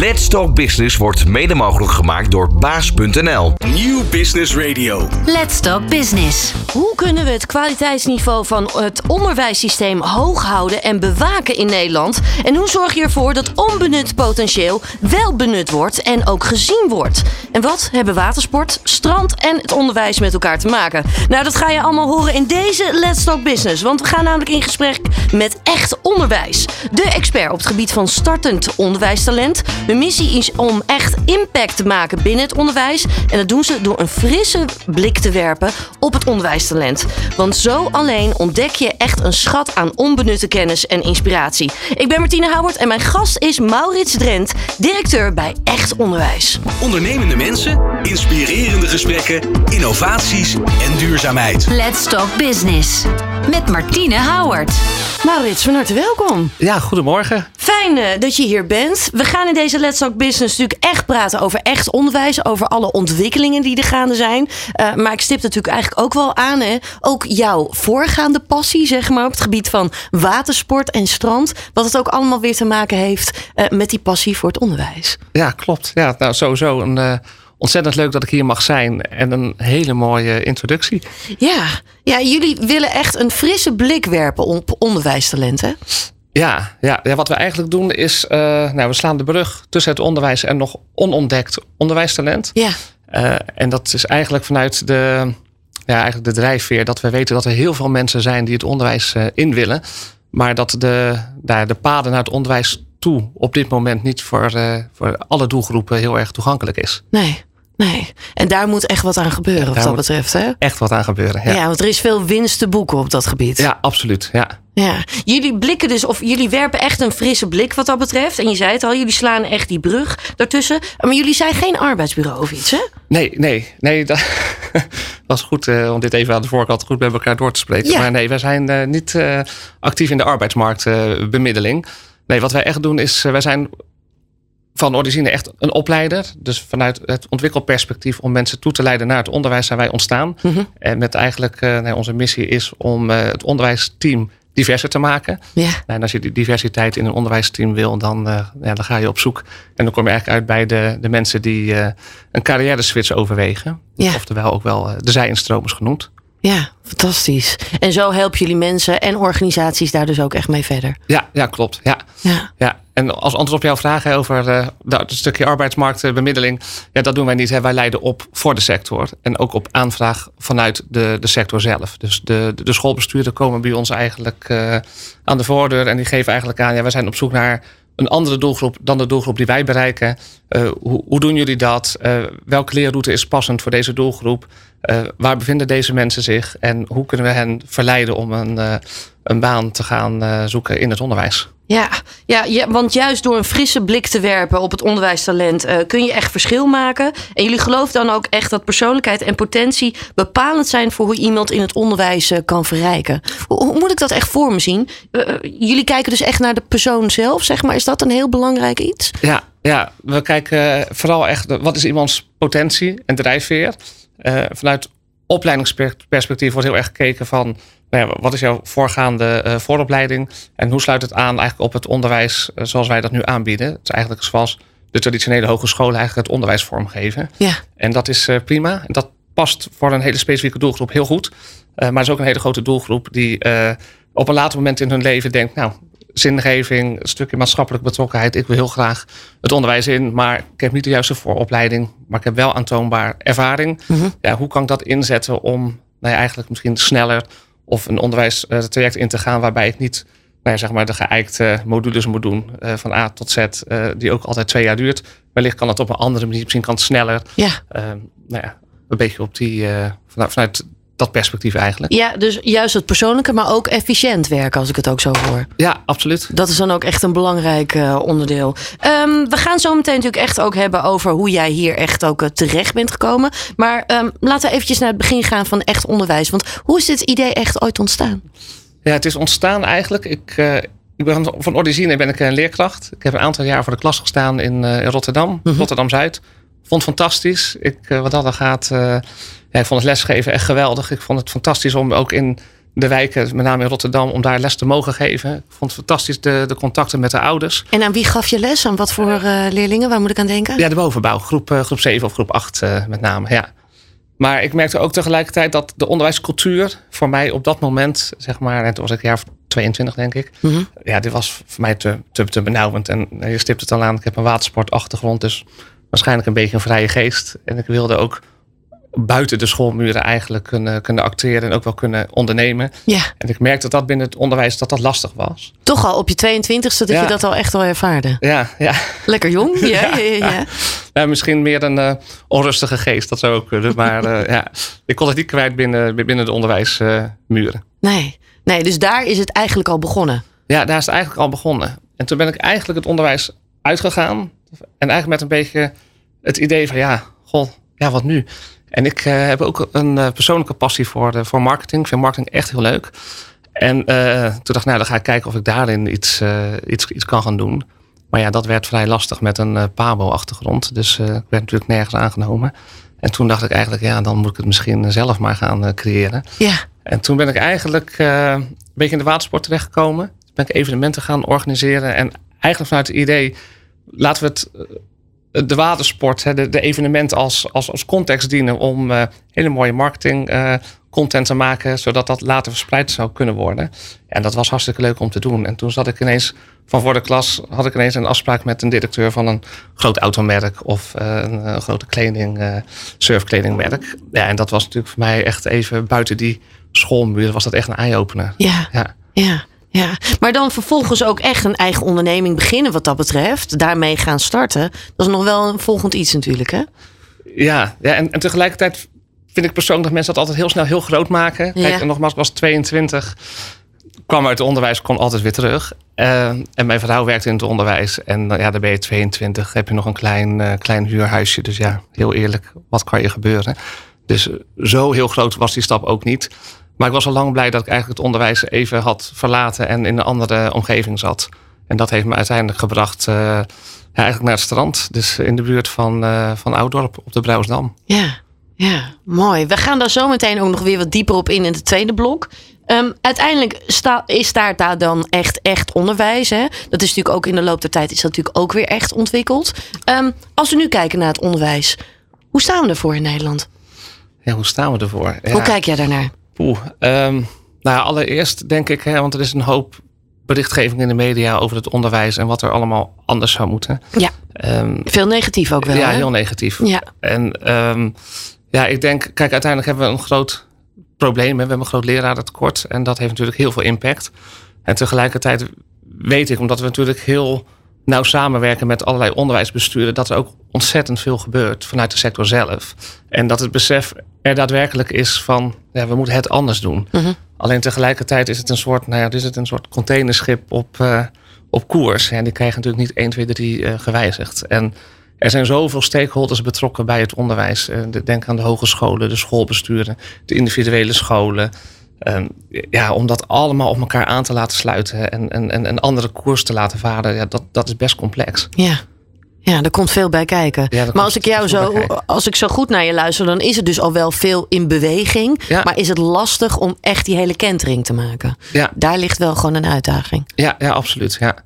Let's Talk Business wordt mede mogelijk gemaakt door baas.nl. Nieuw Business Radio. Let's Talk Business. Hoe kunnen we het kwaliteitsniveau van het onderwijssysteem hoog houden en bewaken in Nederland? En hoe zorg je ervoor dat onbenut potentieel wel benut wordt en ook gezien wordt? En wat hebben watersport, strand en het onderwijs met elkaar te maken? Nou, dat ga je allemaal horen in deze Let's Talk Business. Want we gaan namelijk in gesprek met echt onderwijs. De expert op het gebied van startend onderwijstalent. Hun missie is om echt impact te maken binnen het onderwijs. En dat doen ze door een frisse blik te werpen op het onderwijstalent. Want zo alleen ontdek je echt een schat aan onbenutte kennis en inspiratie. Ik ben Martine Howard en mijn gast is Maurits Drent, directeur bij Echt Onderwijs. Ondernemende mensen, inspirerende gesprekken, innovaties en duurzaamheid. Let's Talk Business. Met Martine Howard. Maurits, van harte welkom. Ja, goedemorgen. Fijn uh, dat je hier bent. We gaan in deze Let's Talk Business natuurlijk echt praten over echt onderwijs. Over alle ontwikkelingen die er gaande zijn. Uh, maar ik stip natuurlijk eigenlijk ook wel aan. Hè? Ook jouw voorgaande passie, zeg maar, op het gebied van watersport en strand. Wat het ook allemaal weer te maken heeft uh, met die passie voor het onderwijs. Ja, klopt. Ja, nou, sowieso een ontzettend leuk dat ik hier mag zijn. En een hele mooie introductie. Ja, ja jullie willen echt een frisse blik werpen op onderwijstalenten. Ja, ja, ja, wat we eigenlijk doen is, uh, nou, we slaan de brug tussen het onderwijs en nog onontdekt onderwijstalent. Ja. Uh, en dat is eigenlijk vanuit de, ja, eigenlijk de drijfveer dat we weten dat er heel veel mensen zijn die het onderwijs uh, in willen. Maar dat de, daar de paden naar het onderwijs toe op dit moment niet voor, voor alle doelgroepen heel erg toegankelijk is. Nee. Nee, en daar moet echt wat aan gebeuren wat dat betreft. Hè? Echt wat aan gebeuren. Ja. ja, want er is veel winst te boeken op dat gebied. Ja, absoluut. Ja. Ja, jullie blikken dus, of jullie werpen echt een frisse blik wat dat betreft. En je zei het al, jullie slaan echt die brug daartussen. Maar jullie zijn geen arbeidsbureau of iets, hè? Nee, nee, nee. Dat was goed uh, om dit even aan de voorkant goed met elkaar door te spreken. Ja. Maar nee, wij zijn uh, niet uh, actief in de arbeidsmarktbemiddeling. nee, wat wij echt doen is, wij zijn van origine echt een opleider. Dus vanuit het ontwikkelperspectief om mensen toe te leiden naar het onderwijs zijn wij ontstaan. Mhm. En met eigenlijk, nee, onze missie is om uh, het onderwijsteam diverser te maken. Ja. En als je die diversiteit in een onderwijsteam wil, dan, uh, ja, dan ga je op zoek. En dan kom je eigenlijk uit bij de, de mensen die een carrière switch overwegen. Ja. Oftewel ook wel de zij-instromers genoemd. Ja, fantastisch. En zo helpen jullie mensen en organisaties daar dus ook echt mee verder. Ja, ja klopt. Ja. Ja. ja. En als antwoord op jouw vraag over uh, het stukje arbeidsmarktbemiddeling. Ja, dat doen wij niet. Hè. Wij leiden op voor de sector. En ook op aanvraag vanuit de, de sector zelf. Dus de, de, de schoolbestuurder komen bij ons eigenlijk uh, aan de voordeur. En die geven eigenlijk aan, ja, wij zijn op zoek naar een andere doelgroep dan de doelgroep die wij bereiken. Uh, hoe, hoe, doen jullie dat? Uh, welke leerroute is passend voor deze doelgroep? Uh, waar bevinden deze mensen zich? En hoe kunnen we hen verleiden om een, een baan te gaan zoeken in het onderwijs? Ja, ja, ja, want juist door een frisse blik te werpen op het onderwijstalent uh, kun je echt verschil maken. En jullie geloven dan ook echt dat persoonlijkheid en potentie bepalend zijn voor hoe iemand in het onderwijs uh, kan verrijken. Hoe, hoe, moet ik dat echt voor me zien? Uh, jullie kijken dus echt naar de persoon zelf, zeg maar. Is dat een heel belangrijk iets? Ja, ja we kijken vooral echt wat is iemands potentie en drijfveer. vanuit opleidingsperspectief wordt heel erg gekeken van nou ja, wat is jouw voorgaande uh, vooropleiding en hoe sluit het aan eigenlijk op het onderwijs uh, zoals wij dat nu aanbieden? Het is eigenlijk zoals de traditionele hogescholen eigenlijk het onderwijs vormgeven. Ja. En dat is uh, prima. En dat past voor een hele specifieke doelgroep heel goed. maar het is ook een hele grote doelgroep die op een later moment in hun leven denkt, nou, zingeving, een stukje maatschappelijke betrokkenheid. Ik wil heel graag het onderwijs in, maar ik heb niet de juiste vooropleiding, maar ik heb wel aantoonbaar ervaring. Mhm. Ja, hoe kan ik dat inzetten om nou ja, eigenlijk misschien sneller of een onderwijstraject in te gaan waarbij ik niet nou ja, zeg maar de geëikte modules moet doen uh, van A tot Z, uh, die ook altijd twee jaar duurt. Wellicht kan het op een andere manier, misschien kan het sneller. Ja. Uh, nou ja, een beetje op die, vanuit, vanuit dat perspectief eigenlijk. Ja, dus juist het persoonlijke, maar ook efficiënt werken, als ik het ook zo hoor. Ja, absoluut. Dat is dan ook echt een belangrijk uh, onderdeel. Um, we gaan zo meteen natuurlijk echt ook hebben over hoe jij hier echt ook uh, terecht bent gekomen. Maar um, laten we eventjes naar het begin gaan van echt onderwijs. Want hoe is dit idee echt ooit ontstaan? Ja, het is ontstaan eigenlijk. Ik, uh, ik ben van origine ben ik een leerkracht. Ik heb een aantal jaar voor de klas gestaan in, in Rotterdam, mm -hmm. Rotterdam-Zuid. Vond het fantastisch. Ik, wat dat dan gaat... Ja, ik vond het lesgeven echt geweldig. Ik vond het fantastisch om ook in de wijken, met name in Rotterdam, om daar les te mogen geven. Ik vond het fantastisch de, de contacten met de ouders. En aan wie gaf je les? Aan wat voor uh, leerlingen? Waar moet ik aan denken? Ja, de bovenbouw, groep, uh, groep 7 of groep 8 uh, met name. Ja. Maar ik merkte ook tegelijkertijd dat de onderwijscultuur voor mij op dat moment, zeg maar, en toen was ik jaar 22 denk ik. Mm -hmm. Ja, dit was voor mij te, te, te benauwend. En je stipt het al aan, ik heb een watersportachtergrond, dus waarschijnlijk een beetje een vrije geest. En ik wilde ook buiten de schoolmuren eigenlijk kunnen, kunnen acteren en ook wel kunnen ondernemen. Ja. En ik merkte dat dat binnen het onderwijs dat dat lastig was. Toch al op je 22ste dat ja. je dat al echt al ervaarde. Ja, ja. Lekker jong. Ja, ja, ja, ja. ja. misschien meer een uh, onrustige geest, dat zou ook kunnen. Maar uh, ja, ik kon het niet kwijt binnen, binnen de onderwijsmuren. Uh, nee. nee, dus daar is het eigenlijk al begonnen. Ja, daar is het eigenlijk al begonnen. En toen ben ik eigenlijk het onderwijs uitgegaan. En eigenlijk met een beetje het idee van ja, goh, ja, wat nu? En ik uh, heb ook een uh, persoonlijke passie voor, de, voor marketing. Ik vind marketing echt heel leuk. En toen dacht ik, nou, dan ga ik kijken of ik daarin iets, iets, iets kan gaan doen. Maar ja, dat werd vrij lastig met een Pabo-achtergrond. Dus ik werd natuurlijk nergens aangenomen. En toen dacht ik eigenlijk, ja, dan moet ik het misschien zelf maar gaan creëren. Ja. En toen ben ik eigenlijk een beetje in de watersport terechtgekomen. Toen ben ik evenementen gaan organiseren. En eigenlijk vanuit het idee, laten we het de watersport, de, de evenementen als, als, als context dienen om uh, hele mooie marketing uh, content te maken, zodat dat later verspreid zou kunnen worden. En dat was hartstikke leuk om te doen. En toen zat ik ineens van voor de klas, had ik ineens een afspraak met een directeur van een groot automerk of uh, een, een, grote kleding, surfkledingmerk. Ja, en dat was natuurlijk voor mij echt even buiten die schoolmuur, was dat echt een eye-opener. Ja, ja. ja. Ja, maar dan vervolgens ook echt een eigen onderneming beginnen wat dat betreft. Daarmee gaan starten. Dat is nog wel een volgend iets natuurlijk, hè? Ja, ja en, en tegelijkertijd vind ik persoonlijk dat mensen dat altijd heel snel heel groot maken. Ja. Kijk, en nogmaals, ik was 22, kwam uit het onderwijs, kon altijd weer terug. Uh, en mijn vrouw werkte in het onderwijs. En ja, dan ben je 22, heb je nog een klein, uh, klein huurhuisje. Dus ja, heel eerlijk, wat kan je gebeuren? Dus zo heel groot was die stap ook niet. Maar ik was al lang blij dat ik eigenlijk het onderwijs even had verlaten en in een andere omgeving zat. En dat heeft me uiteindelijk gebracht uh, ja, eigenlijk naar het strand. Dus in de buurt van, uh, van Ouddorp op de Brouwersdam. Ja, ja, mooi. We gaan daar zo meteen ook nog weer wat dieper op in in het tweede blok. Um, uiteindelijk sta, is daar, daar dan echt, echt onderwijs. Hè? Dat is natuurlijk ook in de loop der tijd is dat natuurlijk ook weer echt ontwikkeld. Um, als we nu kijken naar het onderwijs, hoe staan we ervoor in Nederland? Ja, hoe staan we ervoor? Ja. Hoe kijk jij daarnaar? Oeh, um, nou ja, allereerst denk ik, hè, want er is een hoop berichtgeving in de media over het onderwijs en wat er allemaal anders zou moeten. Ja. Um, Veel negatief ook wel. Ja, hè? heel negatief. Ja. En um, ja, ik denk, kijk, uiteindelijk hebben we een groot probleem. Hè. We hebben een groot lerarentekort en dat heeft natuurlijk heel veel impact. En tegelijkertijd weet ik, omdat we natuurlijk heel nauw samenwerken met allerlei onderwijsbesturen, dat er ook ontzettend veel gebeurt vanuit de sector zelf. En dat het besef er daadwerkelijk is van ja, we moeten het anders doen. Mm -hmm. Alleen tegelijkertijd is het een soort, nou ja, is het een soort containerschip op, uh, op koers. En die krijgen natuurlijk niet 1, 2, 3 uh, gewijzigd. En er zijn zoveel stakeholders betrokken bij het onderwijs. Uh, denk aan de hogescholen, de schoolbesturen, de individuele scholen. Um, ja, om dat allemaal op elkaar aan te laten sluiten en, en, en een andere koers te laten varen, ja, dat, dat is best complex. Ja. Ja, er komt veel bij kijken. Ja, maar als ik jou zo, als ik zo goed naar je luister, dan is er dus al wel veel in beweging. Ja. Maar is het lastig om echt die hele kentering te maken? Ja. Daar ligt wel gewoon een uitdaging. Ja, ja absoluut. Ja.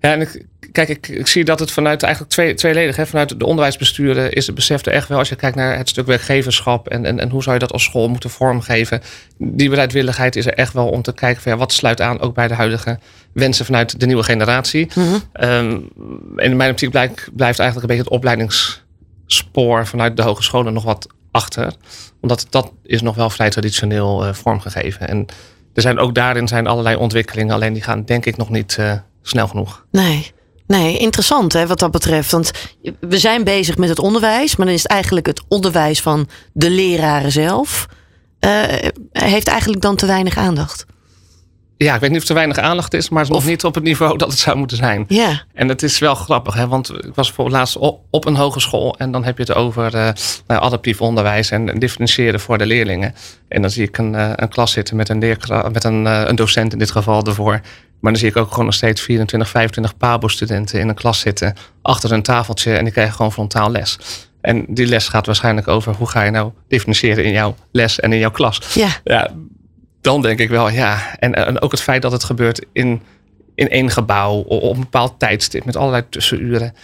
Ja, en ik, kijk, ik, ik zie dat het vanuit eigenlijk twee, tweeledig, hè, vanuit de onderwijsbesturen is het besef er echt wel, als je kijkt naar het stuk werkgeverschap en, en, en hoe zou je dat als school moeten vormgeven, die bereidwilligheid is er echt wel om te kijken van ja, wat sluit aan ook bij de huidige wensen vanuit de nieuwe generatie. Mm -hmm. um, in mijn optiek blijft, blijft eigenlijk een beetje het opleidingsspoor vanuit de hogescholen nog wat achter, omdat dat is nog wel vrij traditioneel uh, vormgegeven. En er zijn ook daarin zijn allerlei ontwikkelingen, alleen die gaan denk ik nog niet uh, snel genoeg. Nee. Nee, interessant hè, wat dat betreft. Want we zijn bezig met het onderwijs, maar dan is het eigenlijk het onderwijs van de leraren zelf. Uh, heeft eigenlijk dan te weinig aandacht. Ja, ik weet niet of er weinig aandacht is, maar het is of... nog niet op het niveau dat het zou moeten zijn. Ja. En het is wel grappig, hè, want ik was voor laatst op, op een hogeschool en dan heb je het over uh, nou, adaptief onderwijs en differentiëren voor de leerlingen. En dan zie ik een, uh, een klas zitten met een, leerkracht, met een, een docent in dit geval ervoor. Maar dan zie ik ook gewoon nog steeds 24, 25 PABO-studenten in een klas zitten achter een tafeltje en die krijgen gewoon frontaal les. En die les gaat waarschijnlijk over hoe ga je nou differentiëren in jouw les en in jouw klas. Ja. ja dan denk ik wel, ja. En, en ook het feit dat het gebeurt in, in één gebouw, op een bepaald tijdstip, met allerlei tussenuren.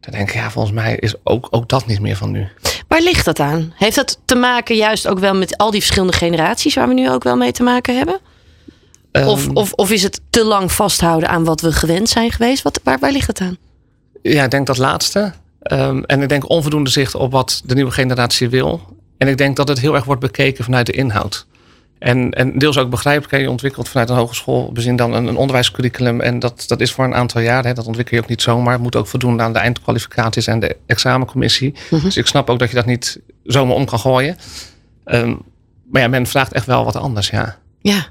Dan denk ik, ja, volgens mij is ook, ook dat niet meer van nu. Waar ligt dat aan? Heeft dat te maken juist ook wel met al die verschillende generaties waar we nu ook wel mee te maken hebben? Of, Ehm, of, of is het te lang vasthouden aan wat we gewend zijn geweest? Wat, waar, waar ligt het aan? Ja, ik denk dat laatste. Ehm, en ik denk onvoldoende zicht op wat de nieuwe generatie wil. En ik denk dat het heel erg wordt bekeken vanuit de inhoud. En, en deels ook begrijpelijk, je ontwikkelt vanuit een hogeschool bezien dan een, een onderwijscurriculum. En dat, dat is voor een aantal jaar, hè, dat ontwikkel je ook niet zomaar. Het moet ook voldoen aan de eindkwalificaties en de examencommissie. Dus ik snap ook dat je dat niet zomaar om kan gooien. Ehm, maar ja, men vraagt echt wel wat anders, ja. Ja.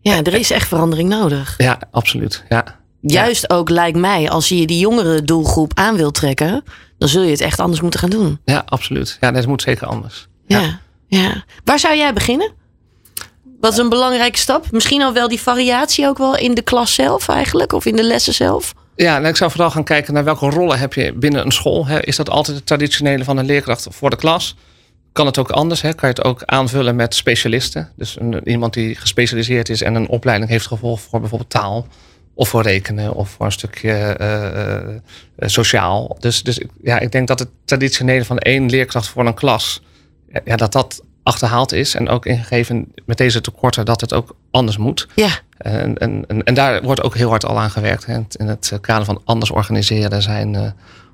Ja, er is echt verandering nodig. Ja, absoluut, ja. Juist ook lijkt mij, als je die jongere doelgroep aan wilt trekken, dan zul je het echt anders moeten gaan doen. Ja, absoluut. Ja, dat moet zeker anders. Ja. ja. Waar zou jij beginnen? Wat is een belangrijke stap? Misschien al wel die variatie ook wel in de klas zelf eigenlijk, of in de lessen zelf? Ja, nou, ik zou vooral gaan kijken naar welke rollen heb je binnen een school. Hè? Is dat altijd het traditionele van een leerkracht voor de klas? Kan het ook anders? Hè? Kan je het ook aanvullen met specialisten? Dus een, iemand die gespecialiseerd is en een opleiding heeft gevolgd voor bijvoorbeeld taal. Of voor rekenen of voor een stukje eh, eh, eh, sociaal. Dus, dus ja, ik denk dat het traditionele van één leerkracht voor een klas, ja, dat dat achterhaald is. En ook ingegeven met deze tekorten dat het ook anders moet. Ja, En, en, en, en daar wordt ook heel hard al aan gewerkt. Hè. In het kader van anders organiseren zijn eh,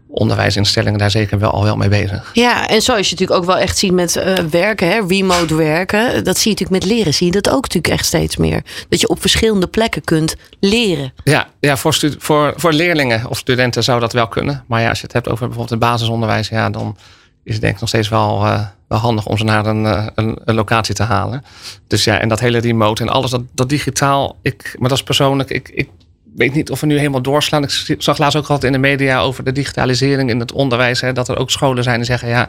onderwijsinstellingen daar zeker wel al wel mee bezig. ja, en zoals je natuurlijk ook wel echt ziet met eh, werken, hè, remote werken, dat zie je natuurlijk met leren, zie je dat ook natuurlijk echt steeds meer. Dat je op verschillende plekken kunt leren. Ja, ja voor, voor, voor leerlingen of studenten zou dat wel kunnen. Maar ja, als je het hebt over bijvoorbeeld het basisonderwijs, ja, dan is het denk ik nog steeds wel, eh, wel handig om ze naar een, eh, een, een locatie te halen. Dus ja, en dat hele remote en alles, dat, dat digitaal, ik, maar dat is persoonlijk, ik, ik weet niet of we nu helemaal doorslaan. Ik zag laatst ook altijd in de media over de digitalisering in het onderwijs, hè, dat er ook scholen zijn die zeggen, ja,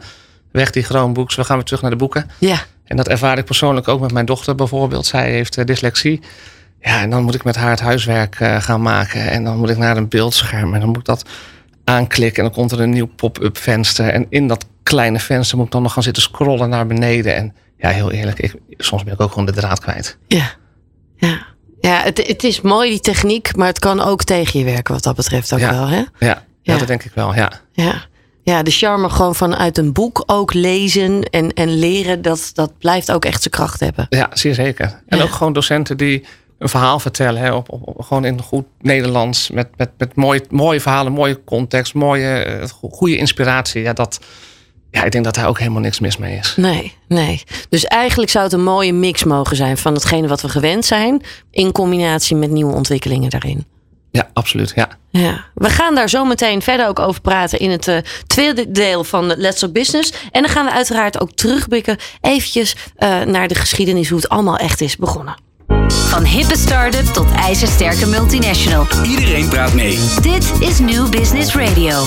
weg die Chromebooks, we gaan weer terug naar de boeken. Ja, En dat ervaar ik persoonlijk ook met mijn dochter bijvoorbeeld. Zij heeft eh, dyslexie. Ja, en dan moet ik met haar het huiswerk eh, gaan maken. En dan moet ik naar een beeldscherm. En dan moet ik dat aanklikken. En dan komt er een nieuw pop-up venster. En in dat kleine venster moet ik dan nog gaan zitten scrollen naar beneden. En ja, heel eerlijk, ik, soms ben ik ook gewoon de draad kwijt. ja, ja. Ja, het, het is mooi die techniek, maar het kan ook tegen je werken wat dat betreft ook Ja. wel, hè? Ja, ja. Ja. dat denk ik wel, ja. Ja. ja, de charme gewoon vanuit een boek ook lezen en, en leren, dat, dat blijft ook echt zijn kracht hebben. Ja, zeer zeker. En ook gewoon docenten die een verhaal vertellen. Hè, op, op, gewoon in goed Nederlands. Met, met, met mooie, mooie verhalen, mooie context, mooie, eh, go- goede inspiratie. Ja, dat, ja, ik denk dat daar ook helemaal niks mis mee is. Nee, nee. Dus eigenlijk zou het een mooie mix mogen zijn van hetgene wat we gewend zijn, in combinatie met nieuwe ontwikkelingen daarin. Ja, absoluut. Ja. Ja, we gaan daar zo meteen verder ook over praten in het eh, tweede deel van Let's Talk Business. En dan gaan we uiteraard ook terugblikken eventjes eh, naar de geschiedenis, hoe het allemaal echt is begonnen. Van hippe start-up tot ijzersterke multinational. Iedereen praat mee. Dit is New Business Radio.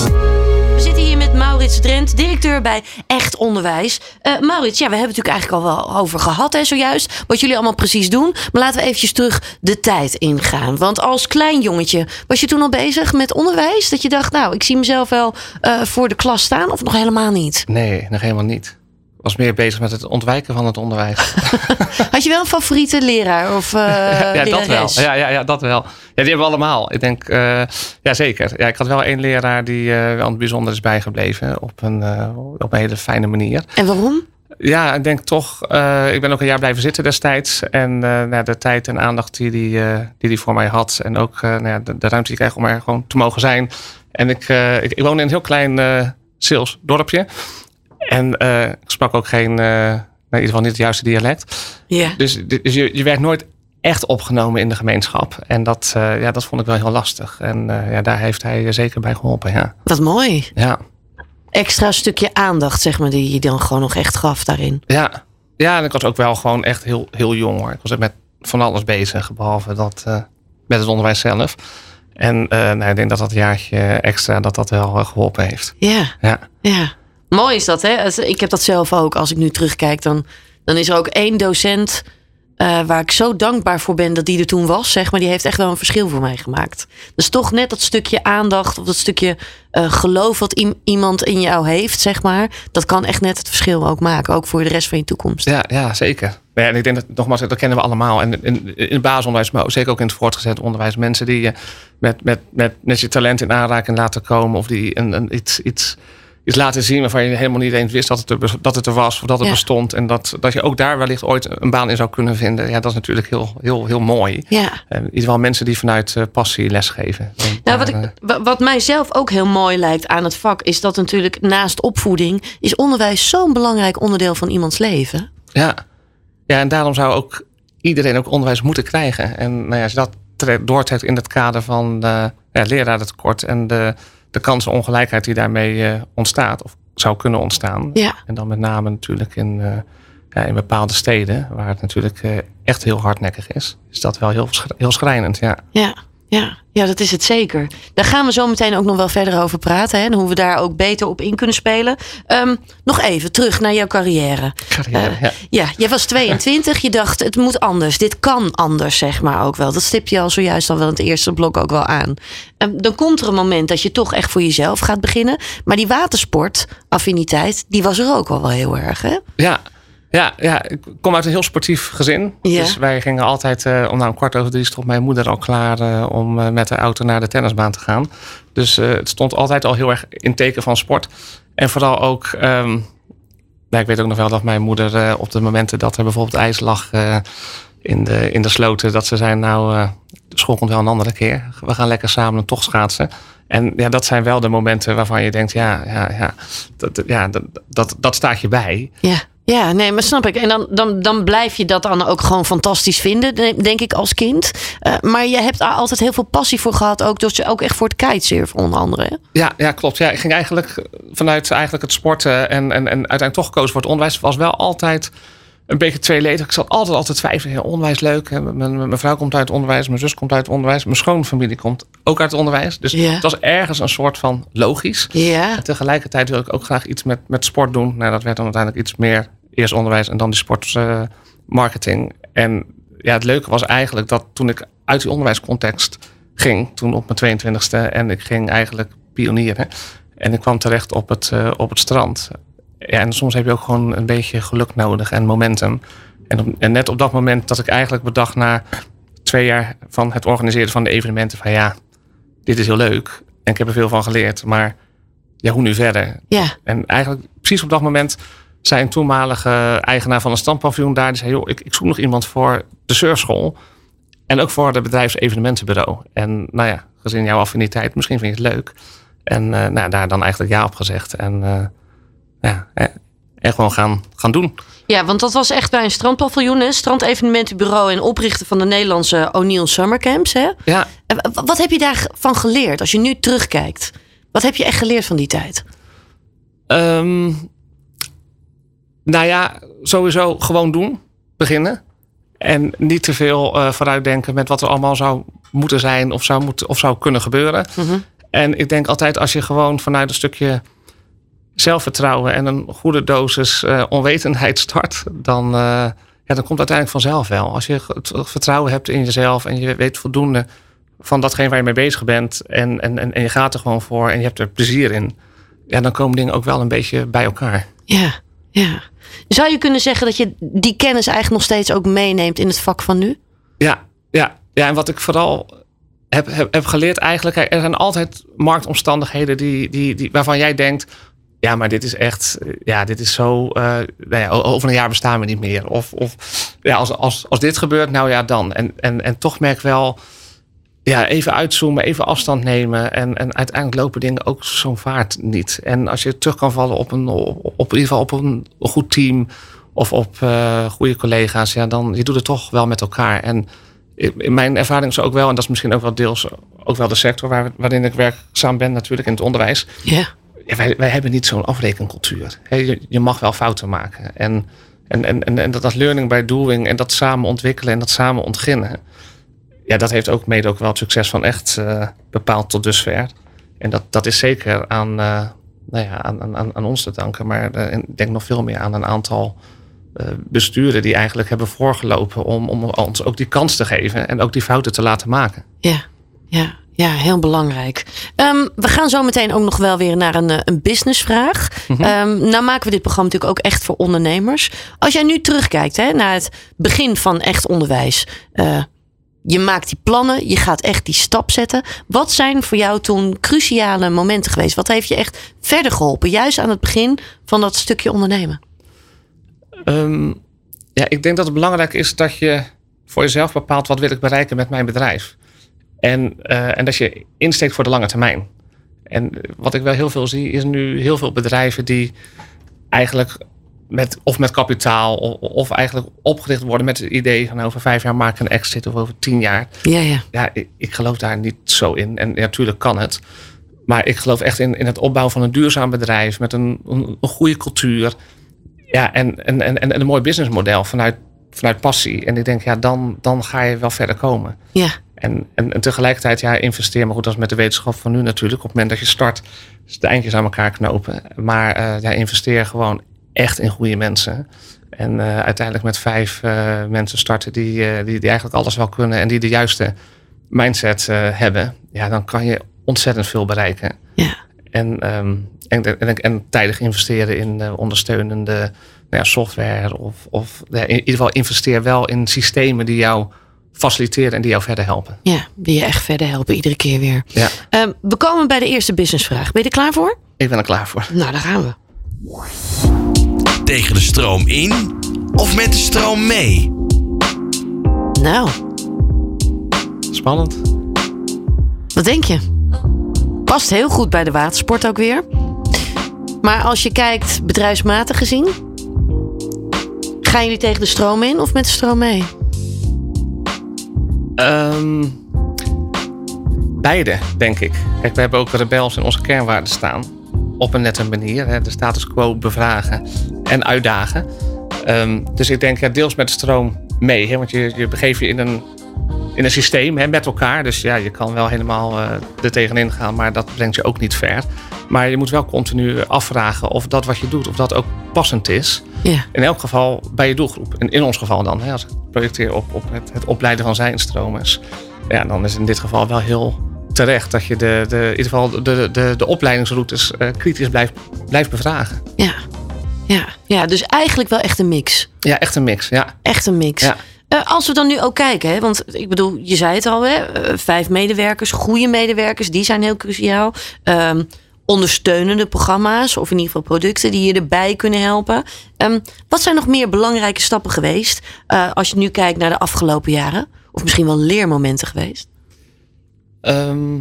We zitten hier met Maurits Drent, directeur bij Echt Onderwijs. Eh, Maurits, ja, we hebben het natuurlijk eigenlijk al wel over gehad hè, zojuist. Wat jullie allemaal precies doen. Maar laten we eventjes terug de tijd ingaan. Want als klein jongetje was je toen al bezig met onderwijs? Dat je dacht, nou, ik zie mezelf wel eh, voor de klas staan of nog helemaal niet? Nee, nog helemaal niet. Was meer bezig met het ontwijken van het onderwijs. Had je wel een favoriete leraar of eh ja, dat wel. Ja, ja, ja, dat wel. Ja, die hebben we allemaal. Ik denk, eh, ja zeker. Ja, ik had wel één leraar die eh, wel bijzonder is bijgebleven. Op een, op een hele fijne manier. En waarom? Ja, ik denk toch. ik ben ook een jaar blijven zitten destijds. En nou, de tijd en aandacht die die, die die voor mij had. En ook nou de, de ruimte die ik kreeg om er gewoon te mogen zijn. En ik, ik, ik woonde in een heel klein Sils dorpje. En eh, ik sprak ook geen, eh, nou, in ieder geval niet het juiste dialect. Ja. Dus, dus je, je werd nooit echt opgenomen in de gemeenschap. En dat, eh, ja, dat vond ik wel heel lastig. En ja, daar heeft hij zeker bij geholpen. Ja. Wat mooi. Ja. Extra stukje aandacht, zeg maar, die je dan gewoon nog echt gaf daarin. Ja. ja, en ik was ook wel gewoon echt heel, heel jong hoor. Ik was echt met van alles bezig, behalve dat met het onderwijs zelf. En nou, ik denk dat dat jaartje extra dat dat wel eh, geholpen heeft. Ja. Ja, Ja, mooi is dat, hè? Ik heb dat zelf ook. Als ik nu terugkijk, dan, dan is er ook één docent eh, waar ik zo dankbaar voor ben dat die er toen was, zeg maar. Die heeft echt wel een verschil voor mij gemaakt. Dus toch net dat stukje aandacht of dat stukje eh, geloof wat iemand in jou heeft, zeg maar. Dat kan echt net het verschil ook maken, ook voor de rest van je toekomst. ja, ja zeker. ja, en ik denk dat, nogmaals, dat kennen we allemaal. En in, in het basisonderwijs, maar zeker ook in het voortgezet onderwijs. Mensen die je met, met, met, met je talent in aanraking laten komen. Of die een, een, iets, iets, iets laten zien waarvan je helemaal niet eens wist dat het er, dat het er was. Of dat het Ja. bestond. En dat, dat je ook daar wellicht ooit een baan in zou kunnen vinden. Ja, dat is natuurlijk heel, heel, heel mooi. Ja. Eh, in ieder geval mensen die vanuit eh, passie lesgeven. En Nou, wat, ik, wa- wat mij zelf ook heel mooi lijkt aan het vak, is dat natuurlijk naast opvoeding, is onderwijs zo'n belangrijk onderdeel van iemands leven. Ja. ja, en daarom zou ook iedereen ook onderwijs moeten krijgen. En nou ja, als je dat tre- doortrekt in het kader van de ja, lerarentekort en de, de kansenongelijkheid die daarmee eh, ontstaat, of zou kunnen ontstaan. Ja. En dan met name natuurlijk in, eh, ja, in bepaalde steden, waar het natuurlijk eh, echt heel hardnekkig is, is dat wel heel, heel schrijnend. Ja. Ja, ja, ja, dat is het zeker. Daar gaan we zo meteen ook nog wel verder over praten. Hè, en hoe we daar ook beter op in kunnen spelen. Ehm, nog even terug naar jouw carrière. Carrière, Eh, ja. ja, jij was 22. Je dacht, het moet anders. Dit kan anders, zeg maar ook wel. Dat stip je al zojuist al wel in het eerste blok ook wel aan. Ehm, dan komt er een moment dat je toch echt voor jezelf gaat beginnen. Maar die watersportaffiniteit, die was er ook al wel heel erg, hè? Ja. Ja, ja, ik kom uit een heel sportief gezin. Ja. Dus wij gingen altijd, eh, om nou een kwart over drie stond mijn moeder al klaar eh, om eh, met de auto naar de tennisbaan te gaan. Dus het stond altijd al heel erg in teken van sport. En vooral ook, ja, ik weet ook nog wel dat mijn moeder op de momenten dat er bijvoorbeeld ijs lag in, de, in de sloten, dat ze zei nou, de school komt wel een andere keer. We gaan lekker samen een tocht schaatsen. En ja, dat zijn wel de momenten waarvan je denkt, ja, ja, ja, dat, ja dat, dat, dat staat je bij. Ja. Ja, nee, maar snap ik. En dan, dan, dan blijf je dat dan ook gewoon fantastisch vinden, de- denk ik, als kind. Eh, maar je hebt daar altijd heel veel passie voor gehad. Ook, dus ook echt voor het kitesurfen, onder andere. hè? Ja, ja, klopt. Ja, ik ging eigenlijk vanuit eigenlijk het sporten en, en, en uiteindelijk toch gekozen voor het onderwijs. was wel altijd een beetje tweeledig. Ik zat altijd altijd twijfelen. Ja, onderwijs leuk. Hè. Mijn, mijn, mijn vrouw komt uit het onderwijs. Mijn zus komt uit het onderwijs. Mijn schoonfamilie komt ook uit het onderwijs. Dus Ja. het was ergens een soort van logisch. Ja. En tegelijkertijd wil ik ook graag iets met, met sport doen. Nou, dat werd dan uiteindelijk iets meer eerst onderwijs en dan die sportmarketing. en ja, het leuke was eigenlijk dat toen ik uit die onderwijscontext ging, toen op mijn 22e, en ik ging eigenlijk pionieren. En ik kwam terecht op het, eh, op het strand. Ja, en soms heb je ook gewoon een beetje geluk nodig en momentum. En, op- en net op dat moment dat ik eigenlijk bedacht na twee jaar van het organiseren van de evenementen, van ja, dit is heel leuk. En ik heb er veel van geleerd, maar ja, hoe nu verder? Ja. En eigenlijk precies op dat moment zei een toenmalige eigenaar van een standpaviljoen daar. Die zei, joh, ik, ik zoek nog iemand voor de surfschool. En ook voor de bedrijfsevenementenbureau. En nou ja, gezien jouw affiniteit, misschien vind je het leuk. En eh, nou, daar dan eigenlijk ja op gezegd. En eh, ja, eh, en gewoon gaan, gaan doen. Ja, want dat was echt bij een strandpaviljoen, hè? strandevenementenbureau en oprichten van de Nederlandse O'Neill Summer Camps. Hè? Ja, Wat heb je daarvan geleerd als je nu terugkijkt? Wat heb je echt geleerd van die tijd? Ehm, nou ja, sowieso gewoon doen. Beginnen. En niet te veel eh, vooruitdenken met wat er allemaal zou moeten zijn of zou, moeten, of zou kunnen gebeuren. Mhm. En ik denk altijd als je gewoon vanuit een stukje zelfvertrouwen en een goede dosis eh, onwetendheid start, dan, eh, ja, dan komt het uiteindelijk vanzelf wel. Als je het vertrouwen hebt in jezelf en je weet voldoende van datgene waar je mee bezig bent en, en, en, en je gaat er gewoon voor en je hebt er plezier in, ja, dan komen dingen ook wel een beetje bij elkaar. Ja, ja. Zou je kunnen zeggen dat je die kennis eigenlijk nog steeds ook meeneemt in het vak van nu? Ja, ja, ja, en wat ik vooral heb, heb, heb geleerd eigenlijk, er zijn altijd marktomstandigheden die, die, die, waarvan jij denkt, ja, maar dit is echt, ja, dit is zo, eh, nou ja, over een jaar bestaan we niet meer. Of, of ja, als, als, als dit gebeurt, nou ja, dan. En, en, en toch merk ik wel, ja, even uitzoomen, even afstand nemen. En, en uiteindelijk lopen dingen ook zo'n vaart niet. En als je terug kan vallen op een, op, op in ieder geval op een goed team of op eh, goede collega's, ja, dan je doet het toch wel met elkaar. En in mijn ervaring is ook wel, en dat is misschien ook wel deels ook wel de sector waar, waarin ik werkzaam ben, natuurlijk in het onderwijs. Ja. Ja, wij, wij hebben niet zo'n afrekencultuur. Je, je mag wel fouten maken. En, en, en, en, en dat, dat learning by doing en dat samen ontwikkelen en dat samen ontginnen. Ja, dat heeft ook mede ook wel het succes van echt eh, bepaald tot dusver. En dat, dat is zeker aan, eh, nou ja, aan, aan, aan ons te danken. Maar eh, ik denk nog veel meer aan een aantal besturen die eigenlijk hebben voorgelopen om, om ons ook die kans te geven en ook die fouten te laten maken. Ja, ja, Ja, heel belangrijk. Ehm, we gaan zo meteen ook nog wel weer naar een, een businessvraag. Mhm. Ehm, nou maken we dit programma natuurlijk ook echt voor ondernemers. Als jij nu terugkijkt hè, naar het begin van echt onderwijs. Je maakt die plannen, je gaat echt die stap zetten. Wat zijn voor jou toen cruciale momenten geweest? Wat heeft je echt verder geholpen? Juist aan het begin van dat stukje ondernemen. Ehm, ja, ik denk dat het belangrijk is dat je voor jezelf bepaalt wat wil ik bereiken met mijn bedrijf. En, eh, en dat je insteekt voor de lange termijn. En wat ik wel heel veel zie, is nu heel veel bedrijven die eigenlijk met, of met kapitaal of, of eigenlijk opgericht worden met het idee van over vijf jaar maak ik een exit of over tien jaar. Ja, ja. Ja, ik, ik geloof daar niet zo in. En ja, natuurlijk kan het. Maar ik geloof echt in, in het opbouwen van een duurzaam bedrijf met een, een, een goede cultuur. Ja, en, en, en, en een mooi businessmodel vanuit, vanuit passie. En ik denk, ja, dan, dan ga je wel verder komen. Ja, En, en, en tegelijkertijd, ja, investeer. Maar goed, dat is met de wetenschap van nu natuurlijk. Op het moment dat je start, is de eindjes aan elkaar knopen. Maar eh, ja, investeer gewoon echt in goede mensen. En eh, uiteindelijk met vijf eh, mensen starten die, eh, die, die eigenlijk alles wel kunnen. En die de juiste mindset hebben. Ja, dan kan je ontzettend veel bereiken. ja. En, ehm, en, en, en tijdig investeren in ondersteunende nou ja, software. Of, of ja, in ieder geval investeer wel in systemen die jou faciliteren en die jou verder helpen. ja, die je echt verder helpen iedere keer weer. Ja, Ehm, we komen bij de eerste businessvraag. Ben je er klaar voor? ik ben er klaar voor. Nou, daar gaan we. Tegen de stroom in of met de stroom mee? Nou, Spannend. wat denk je? Past heel goed bij de watersport ook weer. Maar als je kijkt bedrijfsmatig gezien, gaan jullie tegen de stroom in of met de stroom mee? Ehm, beide, denk ik. Kijk, we hebben ook rebels in onze kernwaarden staan. Op een nette manier. Hè, de status quo bevragen en uitdagen. Ehm, dus ik denk ja, deels met de stroom mee. Hè, want je, je begeeft je in een, in een systeem hè, met elkaar. Dus ja, je kan wel helemaal eh er tegenin gaan. Maar dat brengt je ook niet ver. Maar je moet wel continu afvragen of dat wat je doet, of dat ook passend is. Ja, In elk geval bij je doelgroep. En in ons geval dan, hè, als ik projecteer op, op het, het opleiden van zijnstromers. Ja, dan is in dit geval wel heel terecht dat je de, de, in ieder geval de, de, de opleidingsroutes eh, kritisch blijft, blijft bevragen. ja, ja, ja. Dus eigenlijk wel echt een mix. Ja, echt een mix. Ja, Echt een mix. Ja. Eh, als we dan nu ook kijken, hè, want ik bedoel, je zei het al, hè, eh, vijf medewerkers, goede medewerkers, die zijn heel cruciaal. Ehm, ondersteunende programma's, of in ieder geval producten die je erbij kunnen helpen. Ehm, wat zijn nog meer belangrijke stappen geweest eh, als je nu kijkt naar de afgelopen jaren? Of misschien wel leermomenten geweest? Ehm,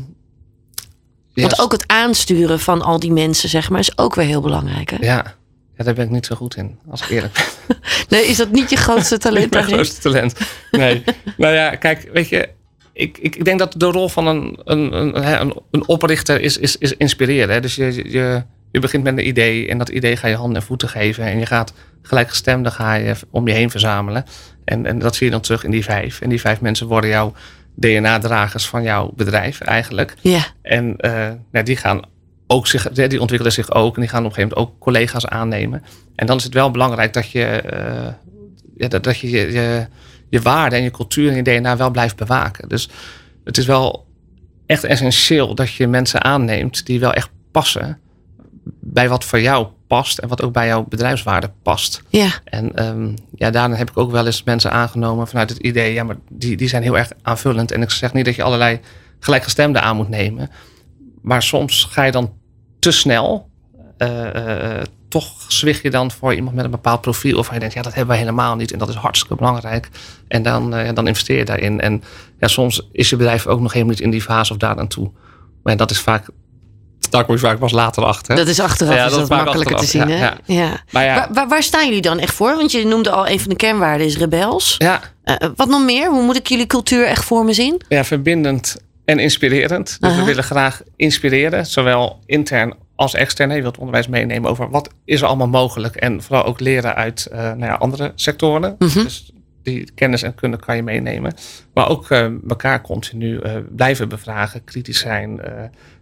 Want ook het aansturen van al die mensen, zeg maar, is ook weer heel belangrijk. Hè? Ja. Ja, daar ben ik niet zo goed in, als ik eerlijk ben. Nee, is dat niet je grootste talent? Mijn grootste talent. Nee. nou ja, kijk, weet je, ik, ik, ik denk dat de rol van een, een, een, een, oprichter is, is, is inspireren. Hè? Dus je, je, je begint met een idee en dat idee ga je handen en voeten geven. En je gaat gelijkgestemden ga je om je heen verzamelen. En, en dat zie je dan terug in die vijf. En die vijf mensen worden jouw DNA-dragers van jouw bedrijf eigenlijk. Ja, En eh, nou, die gaan ook zich, die ontwikkelen zich ook. En die gaan op een gegeven moment ook collega's aannemen. En dan is het wel belangrijk dat je eh, ja, dat, dat je, je, je waarde en je cultuur en je DNA wel blijft bewaken. Dus het is wel echt essentieel dat je mensen aanneemt die wel echt passen bij wat voor jou past en wat ook bij jouw bedrijfswaarde past. ja, En ehm, ja, daarna heb ik ook wel eens mensen aangenomen vanuit het idee, ja, maar die, die zijn heel erg aanvullend. En ik zeg niet dat je allerlei gelijkgestemden aan moet nemen. Maar soms ga je dan te snel. eh, eh, toch zwicht je dan voor iemand met een bepaald profiel. Of je denkt, ja, dat hebben wij helemaal niet. En dat is hartstikke belangrijk. En dan, eh, ja, dan investeer je daarin. En ja, soms is je bedrijf ook nog helemaal niet in die fase of daar aan toe. Maar dat is vaak, daar kom je vaak pas later achter. dat is achteraf Ja, is dat is makkelijker te zien. achteraf, Hè? ja, Ja. Maar ja, Waar, staan jullie dan echt voor? Want je noemde al een van de kernwaarden is rebels. ja, Eh, wat nog meer? Hoe moet ik jullie cultuur echt voor me zien? ja, verbindend en inspirerend. Dus Aha. we willen graag inspireren, zowel intern als extern. Je wilt onderwijs meenemen over wat is er allemaal mogelijk. En vooral ook leren uit eh, nou ja, andere sectoren. Mhm. Dus die kennis en kunde kan je meenemen. Maar ook eh, elkaar continu eh, blijven bevragen, kritisch zijn.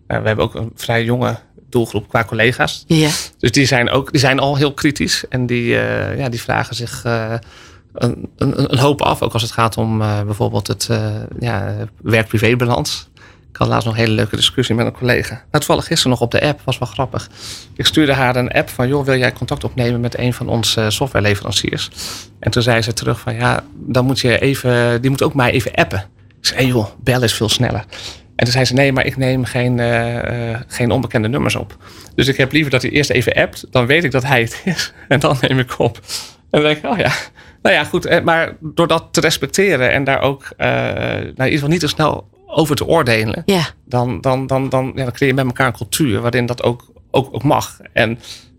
Nou, we hebben ook een vrij jonge doelgroep qua collega's. Ja. Dus die zijn, ook, die zijn al heel kritisch. En die, ja, die vragen zich een, een, hoop af. Ook als het gaat om eh, bijvoorbeeld het eh ja, werk-privé-balans. Ik had laatst nog een hele leuke discussie met een collega. Nou, toevallig gisteren nog op de app, was wel grappig. Ik stuurde haar een app van, joh, wil jij contact opnemen met een van onze softwareleveranciers? En toen zei ze terug van, ja, dan moet je even, die moet ook mij even appen. Ik zei, joh, bel is veel sneller. En toen zei ze, nee, maar ik neem geen, uh, geen onbekende nummers op. Dus ik heb liever dat hij eerst even appt. Dan weet ik dat hij het is. En dan neem ik op. En dan denk ik, oh ja, nou ja, goed. Eh, maar door dat te respecteren en daar ook uh, nou, in ieder geval niet te snel over te oordelen, ja. dan, dan, dan, dan, ja, dan creëer je met elkaar een cultuur waarin dat ook, ook, ook mag. En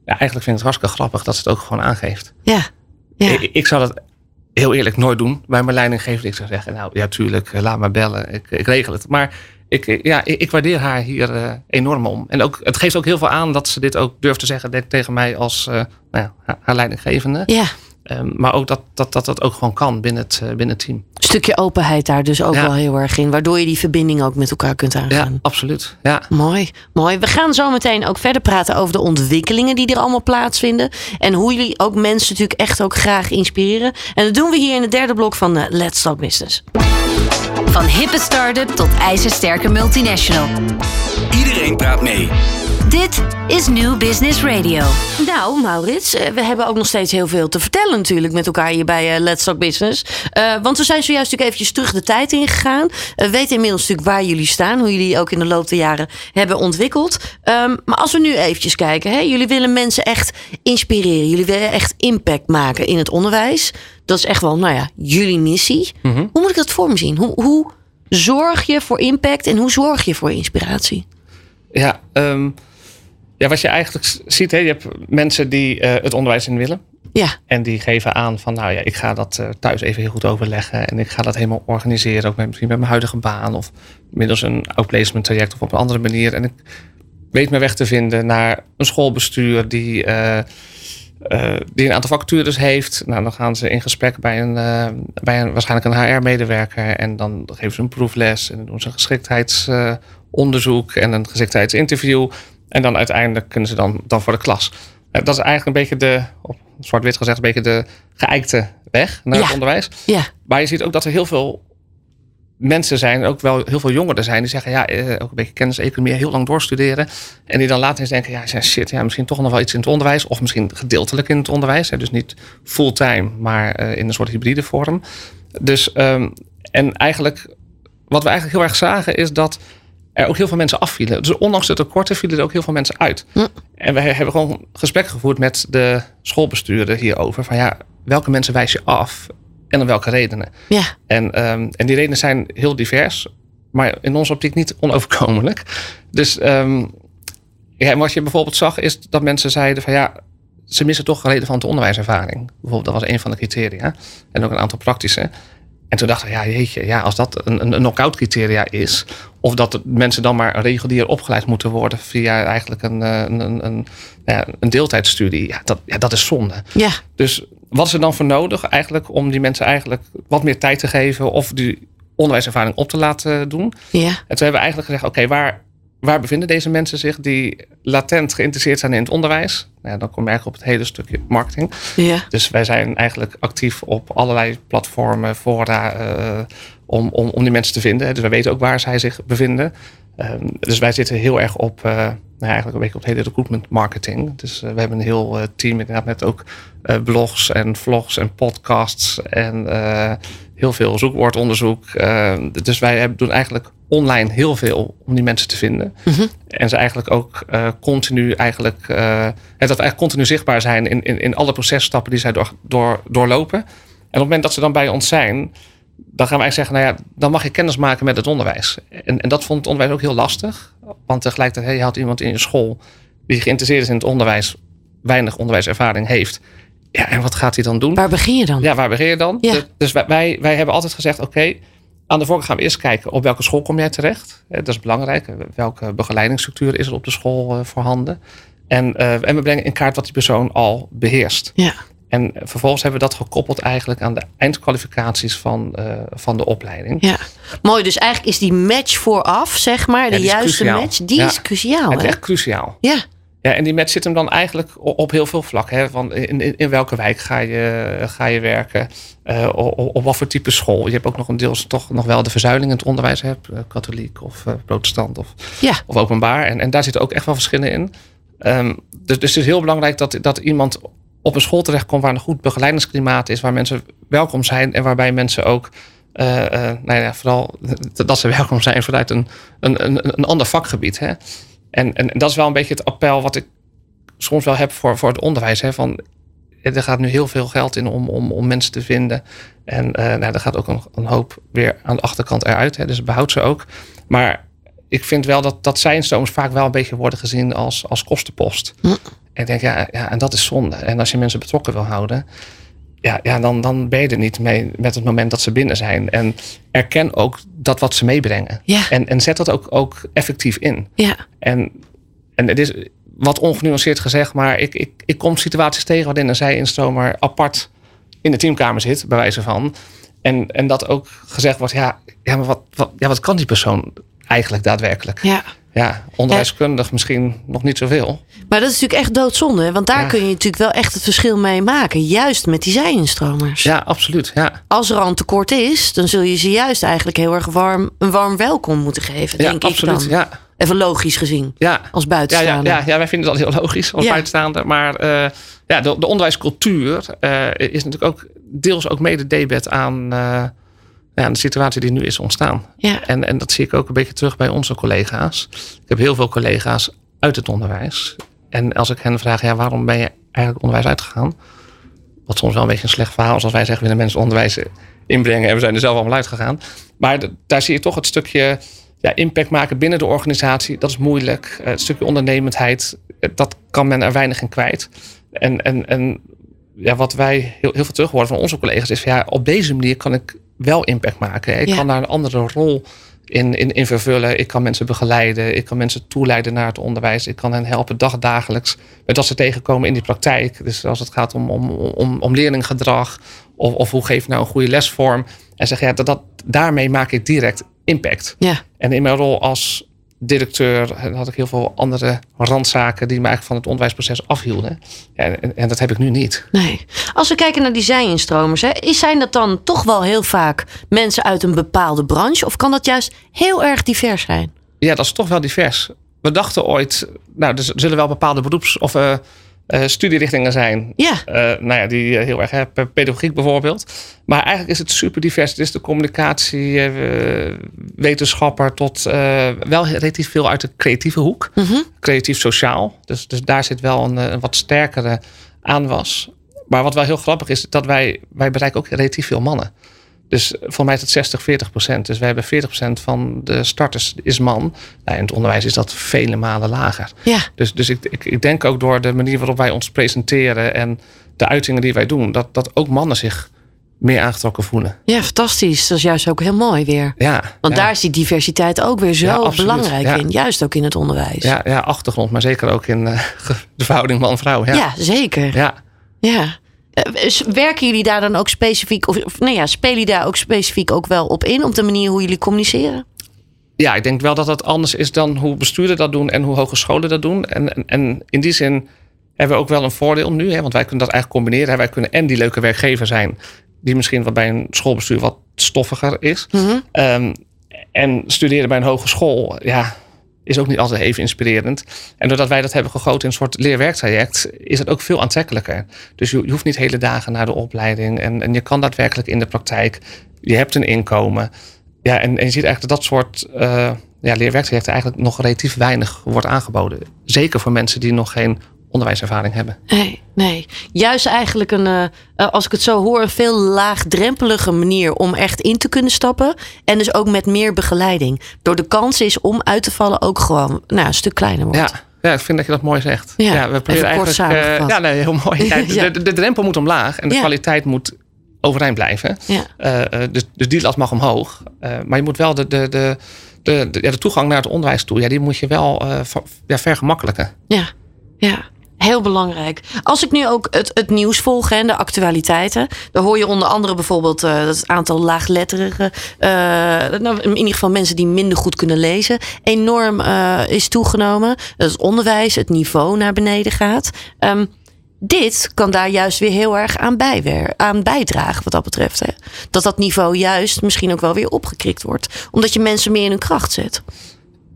ja, eigenlijk vind ik het hartstikke grappig dat ze het ook gewoon aangeeft. Ja. ja. Ik, ik zou dat heel eerlijk nooit doen bij mijn leidinggever. Ik zou zeggen, nou ja, tuurlijk, laat maar bellen. Ik, ik regel het. Maar ik, ja, ik, ik waardeer haar hier uh, enorm om. En ook, het geeft ook heel veel aan dat ze dit ook durft te zeggen tegen mij als uh, nou ja, haar leidinggevende. Ja. Um, maar ook dat dat, dat dat ook gewoon kan binnen het, uh, binnen het team. Een stukje openheid daar dus ook ja. wel heel erg in. Waardoor je die verbinding ook met elkaar kunt aangaan. Ja, absoluut. Ja. Mooi, mooi. We gaan zo meteen ook verder praten over de ontwikkelingen die er allemaal plaatsvinden. En hoe jullie ook mensen natuurlijk echt ook graag inspireren. En dat doen we hier in het derde blok van Let's Talk Business. Van hippe start-up tot ijzersterke multinational. Iedereen praat mee. Dit is New Business Radio. Nou, Maurits, we hebben ook nog steeds heel veel te vertellen natuurlijk met elkaar hier bij Let's Talk Business. Uh, want we zijn zojuist natuurlijk eventjes terug de tijd ingegaan. We uh, weten inmiddels natuurlijk waar jullie staan, hoe jullie ook in de loop der jaren hebben ontwikkeld. Um, maar als we nu eventjes kijken, hè, jullie willen mensen echt inspireren. Jullie willen echt impact maken in het onderwijs. Dat is echt wel, nou ja, jullie missie. Mhm. Hoe moet ik dat voor me zien? Hoe, hoe zorg je voor impact en hoe zorg je voor inspiratie? Ja, um, ja wat je eigenlijk ziet, hè, je hebt mensen die uh, het onderwijs in willen. Ja. En die geven aan van, nou ja, ik ga dat uh, thuis even heel goed overleggen. En ik ga dat helemaal organiseren. Ook met, misschien met mijn huidige baan. Of middels een outplacement traject of op een andere manier. En ik weet mijn weg te vinden naar een schoolbestuur die... Uh, uh, die een aantal vacatures heeft. Nou, dan gaan ze in gesprek bij een, bij een waarschijnlijk een HR-medewerker. En dan geven ze een proefles. En dan doen ze een geschiktheidsonderzoek en een geschiktheidsinterview. En dan uiteindelijk kunnen ze dan, dan voor de klas. dat is eigenlijk een beetje de, op zwart-wit gezegd, een beetje de geëikte weg naar ja. het onderwijs. Ja. Maar je ziet ook dat er heel veel mensen zijn, ook wel heel veel jongeren zijn, die zeggen, ja, eh, ook een beetje kenniseconomie, heel lang doorstuderen. En die dan later eens denken, ja, shit, ja, misschien toch nog wel iets in het onderwijs. Of misschien gedeeltelijk in het onderwijs. Hè, dus niet fulltime, maar uh, in een soort hybride vorm. Dus, um, en eigenlijk, wat we eigenlijk heel erg zagen, is dat er ook heel veel mensen afvielen. Dus ondanks de tekorten vielen er ook heel veel mensen uit. Ja. En we hebben gewoon gesprekken gevoerd met de schoolbestuurder hierover. Van ja, welke mensen wijs je af? En om welke redenen? Ja. En, um, en die redenen zijn heel divers, maar in onze optiek niet onoverkomelijk. Dus um, ja, en wat je bijvoorbeeld zag, is dat mensen zeiden van ja, ze missen toch relevante onderwijservaring. Bijvoorbeeld, dat was een van de criteria. En ook een aantal praktische. En toen dachten we, ja, jeetje, ja, als dat een, een, een knock-out criteria is, of dat mensen dan maar regulier opgeleid moeten worden via eigenlijk een, een, een, een, ja, een deeltijdstudie, ja dat, ja, dat is zonde. Ja. Dus wat is er dan voor nodig eigenlijk om die mensen eigenlijk wat meer tijd te geven of die onderwijservaring op te laten doen? Ja. En toen hebben we eigenlijk gezegd, oké, okay, waar, waar bevinden deze mensen zich die latent geïnteresseerd zijn in het onderwijs? Nou, ja, dan kom je eigenlijk op het hele stukje marketing. Ja. Dus wij zijn eigenlijk actief op allerlei platformen, fora, uh, om, om, om die mensen te vinden. Dus wij weten ook waar zij zich bevinden. Um, dus wij zitten heel erg op, uh, nou ja, eigenlijk een beetje op het hele recruitment marketing. Dus uh, we hebben een heel uh, team inderdaad met ook blogs en vlogs en podcasts en heel veel zoekwoordonderzoek. dus wij hebben, doen eigenlijk online heel veel om die mensen te vinden. Mm -hmm. En ze eigenlijk ook continu eigenlijk, dat eigenlijk continu zichtbaar zijn in, in, in alle processtappen die zij door, door, doorlopen. En op het moment dat ze dan bij ons zijn, dan gaan wij zeggen, nou ja, dan mag je kennis maken met het onderwijs. En, en dat vond het onderwijs ook heel lastig. Want tegelijkertijd, hey, je had iemand in je school die geïnteresseerd is in het onderwijs, weinig onderwijservaring heeft. Ja, en wat gaat hij dan doen? Waar begin je dan? Ja, waar begin je dan? Ja. Dus, dus wij, wij hebben altijd gezegd, oké, okay, aan de voorkant gaan we eerst kijken op welke school kom jij terecht. Dat is belangrijk. Welke begeleidingsstructuur is er op de school voorhanden? En, uh, en we brengen in kaart wat die persoon al beheerst. Ja. En vervolgens hebben we dat gekoppeld eigenlijk aan de eindkwalificaties van, uh, van de opleiding. Ja, mooi. Dus eigenlijk is die match vooraf, zeg maar, de juiste match, die ja. is cruciaal. Het is echt cruciaal. Ja. Ja, en die match zit hem dan eigenlijk op heel veel vlakken. Hè? Van in, in, in welke wijk ga je, ga je werken? Eh, op, op wat voor type school? Je hebt ook nog een deels toch nog wel de verzuiling in het onderwijs. Hebt, eh, katholiek of eh, protestant of, Ja. of openbaar. En, en daar zitten ook echt wel verschillen in. Ehm, dus, dus het is heel belangrijk dat, dat iemand op een school terechtkomt waar een goed begeleidingsklimaat is, waar mensen welkom zijn en waarbij mensen ook, eh, eh, nou ja, vooral dat ze welkom zijn vanuit een, een, een, een ander vakgebied. Hè? En, en dat is wel een beetje het appel wat ik soms wel heb voor, voor het onderwijs. Hè? Van, er gaat nu heel veel geld in om, om, om mensen te vinden. En eh nou, gaat ook een, hoop weer aan de achterkant eruit. Hè? Dus behoud ze ook. Maar ik vind wel dat, dat zijnstroomers vaak wel een beetje worden gezien als, als kostenpost. Hm. En ik denk, ja, ja, en dat is zonde. En als je mensen betrokken wil houden, ja, ja dan, dan ben je er niet mee met het moment dat ze binnen zijn. En erken ook dat wat ze meebrengen. Ja. En, en zet dat ook, ook effectief in. Ja. En, en het is wat ongenuanceerd gezegd, maar ik, ik, ik kom situaties tegen waarin een zijinstromer apart in de teamkamer zit, bij wijze van. En, en dat ook gezegd wordt, ja, ja maar wat, wat, ja, wat kan die persoon eigenlijk daadwerkelijk? ja. Ja, onderwijskundig misschien nog niet zoveel. Maar dat is natuurlijk echt doodzonde. Want daar Ja. kun je natuurlijk wel echt het verschil mee maken. Juist met die zijinstromers. Ja, absoluut. Ja, Als er al een tekort is, dan zul je ze juist eigenlijk heel erg warm, een warm welkom moeten geven. ja denk absoluut. ik dan. Ja, Even logisch gezien. ja. Als Ja, ja, buitenstaander. ja, ja, wij vinden dat heel logisch als buitenstaander. Maar eh, ja, de, de onderwijscultuur eh, is natuurlijk ook deels ook mede debet aan, eh, ja, de situatie die nu is ontstaan. Ja. En, en dat zie ik ook een beetje terug bij onze collega's. Ik heb heel veel collega's uit het onderwijs. En als ik hen vraag, ja, waarom ben je eigenlijk onderwijs uitgegaan? Wat soms wel een beetje een slecht verhaal is als wij zeggen, willen mensen onderwijs inbrengen en we zijn er zelf allemaal uitgegaan. Maar daar zie je toch het stukje ja, impact maken binnen de organisatie. Dat is moeilijk. Eh, Het stukje ondernemendheid, eh, dat kan men er weinig in kwijt. En, en, en ja, wat wij heel, heel veel terug horen van onze collega's is van, ja, op deze manier kan ik wel impact maken. Ik Ja. kan daar een andere rol in, in, in vervullen. Ik kan mensen begeleiden. Ik kan mensen toeleiden naar het onderwijs. Ik kan hen helpen dagdagelijks met wat ze tegenkomen in die praktijk. Dus als het gaat om, om, om, om leerlinggedrag of, of hoe geef je nou een goede lesvorm. En zeg ja, dat, dat, daarmee maak ik direct impact. Ja. En in mijn rol als directeur had ik heel veel andere randzaken die me eigenlijk van het onderwijsproces afhielden. En, en dat heb ik nu niet. Nee. Als we kijken naar die zijinstromers, hè, is- zijn dat dan toch wel heel vaak mensen uit een bepaalde branche? Of kan dat juist heel erg divers zijn? Ja, dat is toch wel divers. We dachten ooit, nou, er zullen wel bepaalde beroeps- of eh, eh, studierrichtingen zijn. Ja. Eh, nou ja, die eh, heel erg, pe- pedagogiek bijvoorbeeld. Maar eigenlijk is het super divers. Het is de communicatie, wetenschapper tot wel relatief veel uit de creatieve hoek. Mhm. Creatief sociaal. Dus, dus daar zit wel een, een wat sterkere aanwas. Maar wat wel heel grappig is, dat wij, wij bereiken ook relatief veel mannen. Dus voor mij is het 60, 40 procent. Dus wij hebben 40 procent van de starters is man. Nou, in het onderwijs is dat vele malen lager. Ja. Dus, dus ik, ik, ik denk ook door de manier waarop wij ons presenteren en de uitingen die wij doen, dat, dat ook mannen zich meer aangetrokken voelen. Ja, fantastisch. Dat is juist ook heel mooi weer. Ja, Want ja, daar is die diversiteit ook weer zo Ja, belangrijk Ja. in. Juist ook in het onderwijs. ja, ja, achtergrond, maar zeker ook in eh, de verhouding man-vrouw. Ja. Ja, zeker. Ja. Ja. Eh, Werken jullie daar dan ook specifiek, of, nou ja, spelen jullie daar ook specifiek ook wel op in, op de manier hoe jullie communiceren? ja, ik denk wel dat dat anders is dan hoe besturen dat doen en hoe hogescholen dat doen. En, en, en in die zin hebben we ook wel een voordeel nu, hè, want wij kunnen dat eigenlijk combineren. Hè. Wij kunnen en die leuke werkgever zijn, die misschien wat bij een schoolbestuur wat stoffiger is. Ehm, en studeren bij een hogeschool, ja, is ook niet altijd even inspirerend. En doordat wij dat hebben gegoten in een soort leerwerktraject, is het ook veel aantrekkelijker. Dus je, hoeft niet hele dagen naar de opleiding en, en je kan daadwerkelijk in de praktijk. Je hebt een inkomen. Ja, en, en je ziet eigenlijk dat dat soort eh ja, leerwerktrajecten eigenlijk nog relatief weinig wordt aangeboden. Zeker voor mensen die nog geen onderwijservaring hebben. Nee, nee. Juist eigenlijk een, eh, eh, als ik het zo hoor, een veel laagdrempelige manier om echt in te kunnen stappen. En dus ook met meer begeleiding. Door de kans is om uit te vallen ook gewoon nou, een stuk kleiner wordt. Ja, ja, ik vind dat je dat mooi zegt. Ja, we proberen eigenlijk. samengevat. ja, nee, heel mooi. Ja, de, Ja. de, de drempel moet omlaag en de kwaliteit moet overeind blijven. Eh, dus, dus die lat mag omhoog. Maar je moet wel de, de, de, de, de, ja, de toegang naar het onderwijs toe, ja, die moet je wel ver- ja, vergemakkelijken. Ja, ja. Heel belangrijk. Als ik nu ook het, het nieuws volg en de actualiteiten, dan hoor je onder andere bijvoorbeeld uh, dat het aantal laagletterigen, uh, nou, in ieder geval mensen die minder goed kunnen lezen, enorm uh, is toegenomen. Dat het onderwijs, het niveau naar beneden gaat. Um, dit kan daar juist weer heel erg aan, bijwer aan bijdragen, wat dat betreft. Hè? Dat dat niveau juist misschien ook wel weer opgekrikt wordt, omdat je mensen meer in hun kracht zet.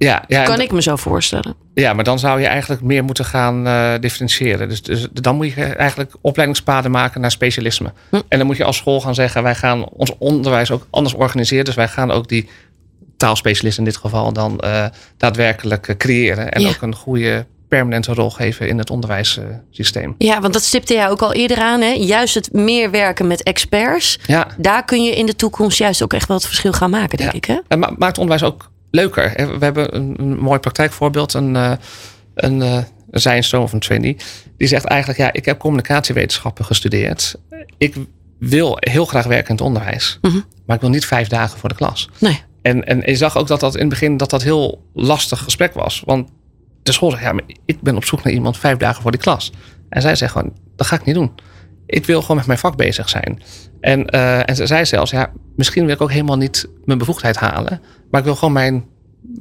Ja, ja kan ik me zo voorstellen. Ja, maar dan zou je eigenlijk meer moeten gaan uh, differentiëren. Dus, dus, dan moet je eigenlijk opleidingspaden maken naar specialisme. Hm. En dan moet je als school gaan zeggen: wij gaan ons onderwijs ook anders organiseren. Dus wij gaan ook die taalspecialist in dit geval dan uh, daadwerkelijk uh, creëren. En ja. ook een goede permanente rol geven in het onderwijssysteem. Ja, want dat stipte jij ook al eerder aan. Hè? Juist het meer werken met experts. Ja. Daar kun je in de toekomst juist ook echt wel het verschil gaan maken, denk ik. Hè? Maakt onderwijs ook leuker. We hebben een, een mooi praktijkvoorbeeld. Een, uh, een, uh, een zijnstroom of een. Die zegt eigenlijk, ja, ik heb communicatiewetenschappen gestudeerd. Ik wil heel graag werken in het onderwijs. Mm -hmm. Maar ik wil niet vijf dagen voor de klas. Nee. En, en je zag ook dat dat in het begin dat dat heel lastig gesprek was. Want de school zegt, ja, maar ik ben op zoek naar iemand vijf dagen voor die klas. En zij zegt gewoon, dat ga ik niet doen. Ik wil gewoon met mijn vak bezig zijn. En, uh, en ze zei zelfs, ja, misschien wil ik ook helemaal niet mijn bevoegdheid halen. Maar ik wil gewoon mijn,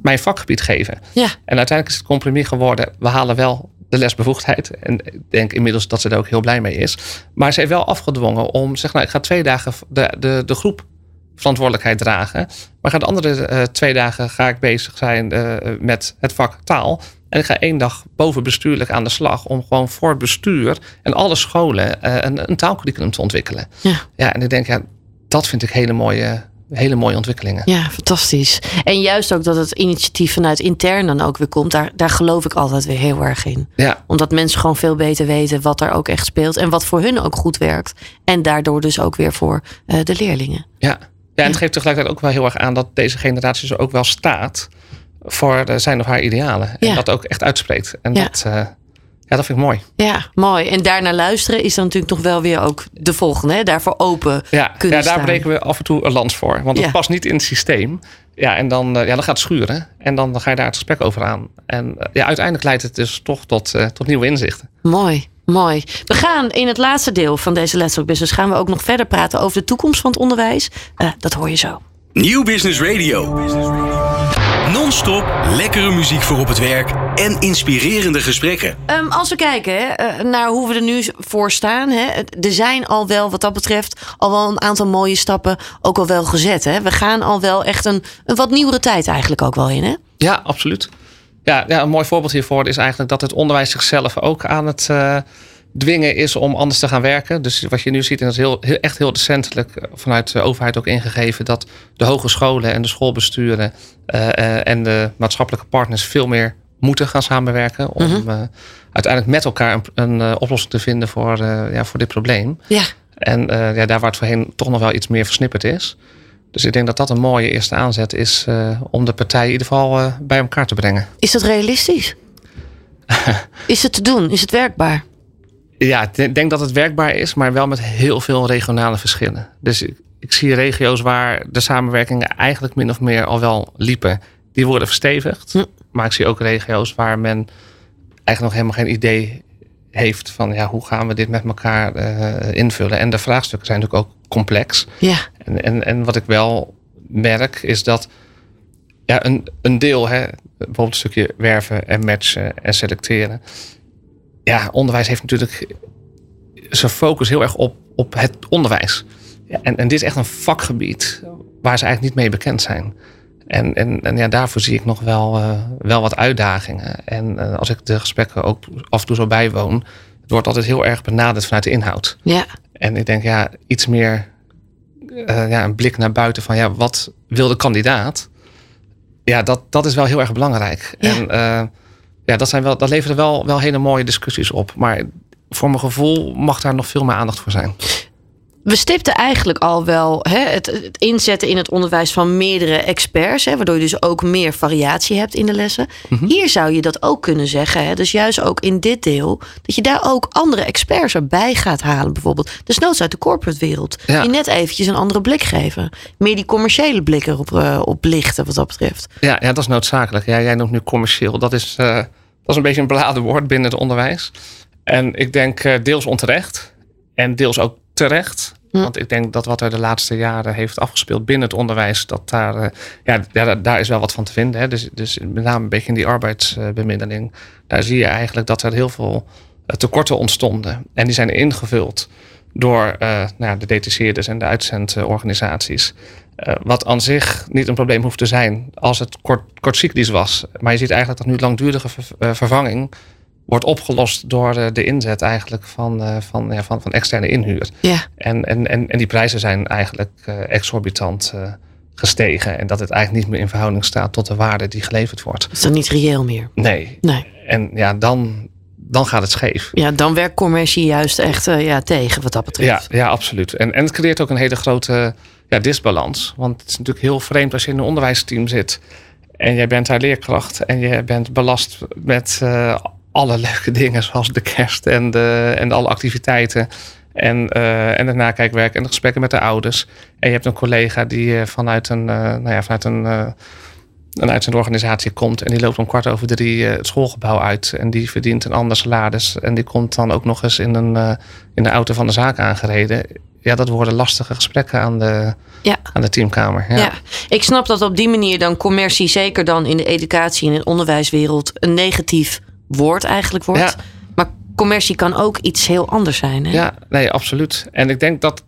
mijn vakgebied geven. Ja. En uiteindelijk is het compromis geworden, we halen wel de lesbevoegdheid. En ik denk inmiddels dat ze er ook heel blij mee is. Maar ze heeft wel afgedwongen om, zeg nou, ik ga twee dagen de, de, de groep verantwoordelijkheid dragen. Maar ga de andere uh, twee dagen ga ik bezig zijn uh, met het vak taal. En ik ga één dag bovenbestuurlijk aan de slag om gewoon voor het bestuur en alle scholen uh, een, een, taalcurriculum te ontwikkelen. Ja. ja, en ik denk, ja, dat vind ik hele mooie, hele mooie ontwikkelingen. Ja, fantastisch. En juist ook dat het initiatief vanuit intern dan ook weer komt, daar, daar geloof ik altijd weer heel erg in. Ja. Omdat mensen gewoon veel beter weten wat er ook echt speelt en wat voor hun ook goed werkt. En daardoor dus ook weer voor uh, de leerlingen. Ja. Ja, en het geeft tegelijkertijd ook wel heel erg aan dat deze generatie zo ook wel staat voor zijn of haar idealen. En Ja. dat ook echt uitspreekt. En Ja. dat, uh, ja, dat vind ik mooi. Ja, mooi. En daarnaar luisteren is dan natuurlijk nog wel weer ook de volgende. Hè? Daarvoor open Ja, kunnen ja daar staan. breken we af en toe een lans voor. Want het Ja. past niet in het systeem. Ja, en dan, uh, ja, dan gaat het schuren. En dan, dan ga je daar het gesprek over aan. En uh, ja, uiteindelijk leidt het dus toch tot, uh, tot nieuwe inzichten. Mooi, mooi. We gaan in het laatste deel van deze Let's Talk Business... gaan we ook nog verder praten over de toekomst van het onderwijs. Uh, dat hoor je zo. Nieuw Business Radio. Non-stop lekkere muziek voor op het werk en inspirerende gesprekken. Um, als we kijken hè, uh, naar hoe we er nu voor staan. Hè, er zijn al wel wat dat betreft al wel een aantal mooie stappen ook al wel gezet. Hè. We gaan al wel echt een, een wat nieuwere tijd eigenlijk ook wel in. Hè? Ja, absoluut. Ja, ja, een mooi voorbeeld hiervoor is eigenlijk dat het onderwijs zichzelf ook aan het uh, dwingen is om anders te gaan werken. Dus wat je nu ziet, en dat is heel, heel, echt heel recentelijk vanuit de overheid ook ingegeven, dat de hogescholen en de schoolbesturen uh, uh, en de maatschappelijke partners veel meer moeten gaan samenwerken. Om mm -hmm. uiteindelijk met elkaar een, een oplossing te vinden voor, ja, voor dit probleem. Ja. En ja, daar waar het voorheen toch nog wel iets meer versnipperd is. Dus ik denk dat dat een mooie eerste aanzet is uh, om de partijen in ieder geval uh, bij elkaar te brengen. Is dat realistisch? is het te doen? Is het werkbaar? Ja, ik denk dat het werkbaar is, maar wel met heel veel regionale verschillen. Dus ik, ik zie regio's waar de samenwerkingen eigenlijk min of meer al wel liepen. Die worden verstevigd. Hm. Maar ik zie ook regio's waar men eigenlijk nog helemaal geen idee heeft van ja, hoe gaan we dit met elkaar uh, invullen. En de vraagstukken zijn natuurlijk ook complex. Ja. En, en, en wat ik wel merk is dat ja, een, een deel, hè, bijvoorbeeld een stukje werven en matchen en selecteren. Ja, onderwijs heeft natuurlijk zijn focus heel erg op, op het onderwijs. Ja, en, en dit is echt een vakgebied waar ze eigenlijk niet mee bekend zijn. En, en, en ja, daarvoor zie ik nog wel, uh, wel wat uitdagingen. En uh, als ik de gesprekken ook af en toe zo bijwoon, het wordt altijd heel erg benaderd vanuit de inhoud. Ja. En ik denk, ja, iets meer uh, ja, een blik naar buiten van ja, wat wil de kandidaat? Ja, dat, dat is wel heel erg belangrijk. Ja. En ja, dat, zijn wel, dat levert wel, wel hele mooie discussies op. Maar voor mijn gevoel mag daar nog veel meer aandacht voor zijn. We stipten eigenlijk al wel hè, het, het, inzetten in het onderwijs van meerdere experts, hè, waardoor je dus ook meer variatie hebt in de lessen. Mm -hmm. Hier zou je dat ook kunnen zeggen. Hè, dus juist ook in dit deel, dat je daar ook andere experts erbij gaat halen, bijvoorbeeld. Desnoods uit de corporate wereld. Ja. Die net eventjes een andere blik geven. Meer die commerciële blik erop uh, op lichten, wat dat betreft. Ja, ja, dat is noodzakelijk. Ja, jij noemt nu commercieel. Dat is, uh, dat is een beetje een beladen woord binnen het onderwijs. En ik denk uh, deels onterecht en deels ook terecht. Want ik denk dat wat er de laatste jaren heeft afgespeeld binnen het onderwijs, dat daar, uh, ja, daar is wel wat van te vinden. Hè. Dus, dus met name een beetje in die arbeidsbemiddeling, daar zie je eigenlijk dat er heel veel uh, tekorten ontstonden. En die zijn ingevuld door nou ja, de detacheurs en de uitzendorganisaties. Uh, wat aan zich niet een probleem hoeft te zijn als het kort, kortcyclisch was. Maar je ziet eigenlijk dat nu langdurige ver, uh, vervanging wordt opgelost door uh, de inzet eigenlijk van, van, ja, van, van externe inhuur. Ja. En, en, en, en die prijzen zijn eigenlijk exorbitant gestegen. En dat het eigenlijk niet meer in verhouding staat tot de waarde die geleverd wordt. Is dat niet reëel meer? Nee. nee. En ja, dan, dan gaat het scheef. Ja, dan werkt commercie juist echt ja, tegen wat dat betreft. Ja, ja absoluut. En, en het creëert ook een hele grote ja, disbalans. Want het is natuurlijk heel vreemd als je in een onderwijsteam zit. En jij bent daar leerkracht. En je bent belast met uh, alle leuke dingen. Zoals de kerst en, de, en alle activiteiten. En, uh, en het nakijkwerk en de gesprekken met de ouders. En je hebt een collega die uh, vanuit een, nou ja, vanuit een, een uitzendorganisatie komt. En die loopt om kwart over drie het schoolgebouw uit. En die verdient een ander salaris. En die komt dan ook nog eens in, een, in de auto van de zaak aangereden ja, dat worden lastige gesprekken aan de, ja. aan de teamkamer. Ja. ja. ik snap dat op die manier dan commercie, zeker dan in de educatie en in de onderwijswereld, een negatief woord eigenlijk wordt. Ja. Maar commercie kan ook iets heel anders zijn. Hè? Ja, nee, absoluut. En ik denk dat,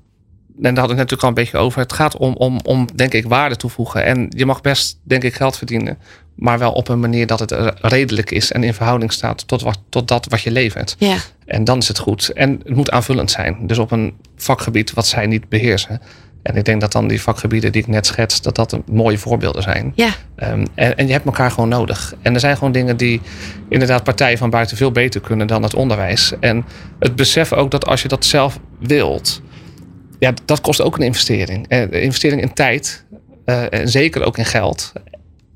en daar we het natuurlijk al een beetje over, het gaat om, om, om denk ik, waarde toevoegen. En je mag best, denk ik, geld verdienen. Maar wel op een manier dat het redelijk is en in verhouding staat tot, wat, tot dat wat je levert. Ja. En dan is het goed. En het moet aanvullend zijn. Dus op een vakgebied wat zij niet beheersen. En ik denk dat dan die vakgebieden die ik net schets, dat dat mooie voorbeelden zijn. Ja. Um, en, en je hebt elkaar gewoon nodig. En er zijn gewoon dingen die inderdaad partijen van buiten veel beter kunnen dan het onderwijs. En het besef ook dat als je dat zelf wilt, ja, dat kost ook een investering. Een investering in tijd, uh, en zeker ook in geld.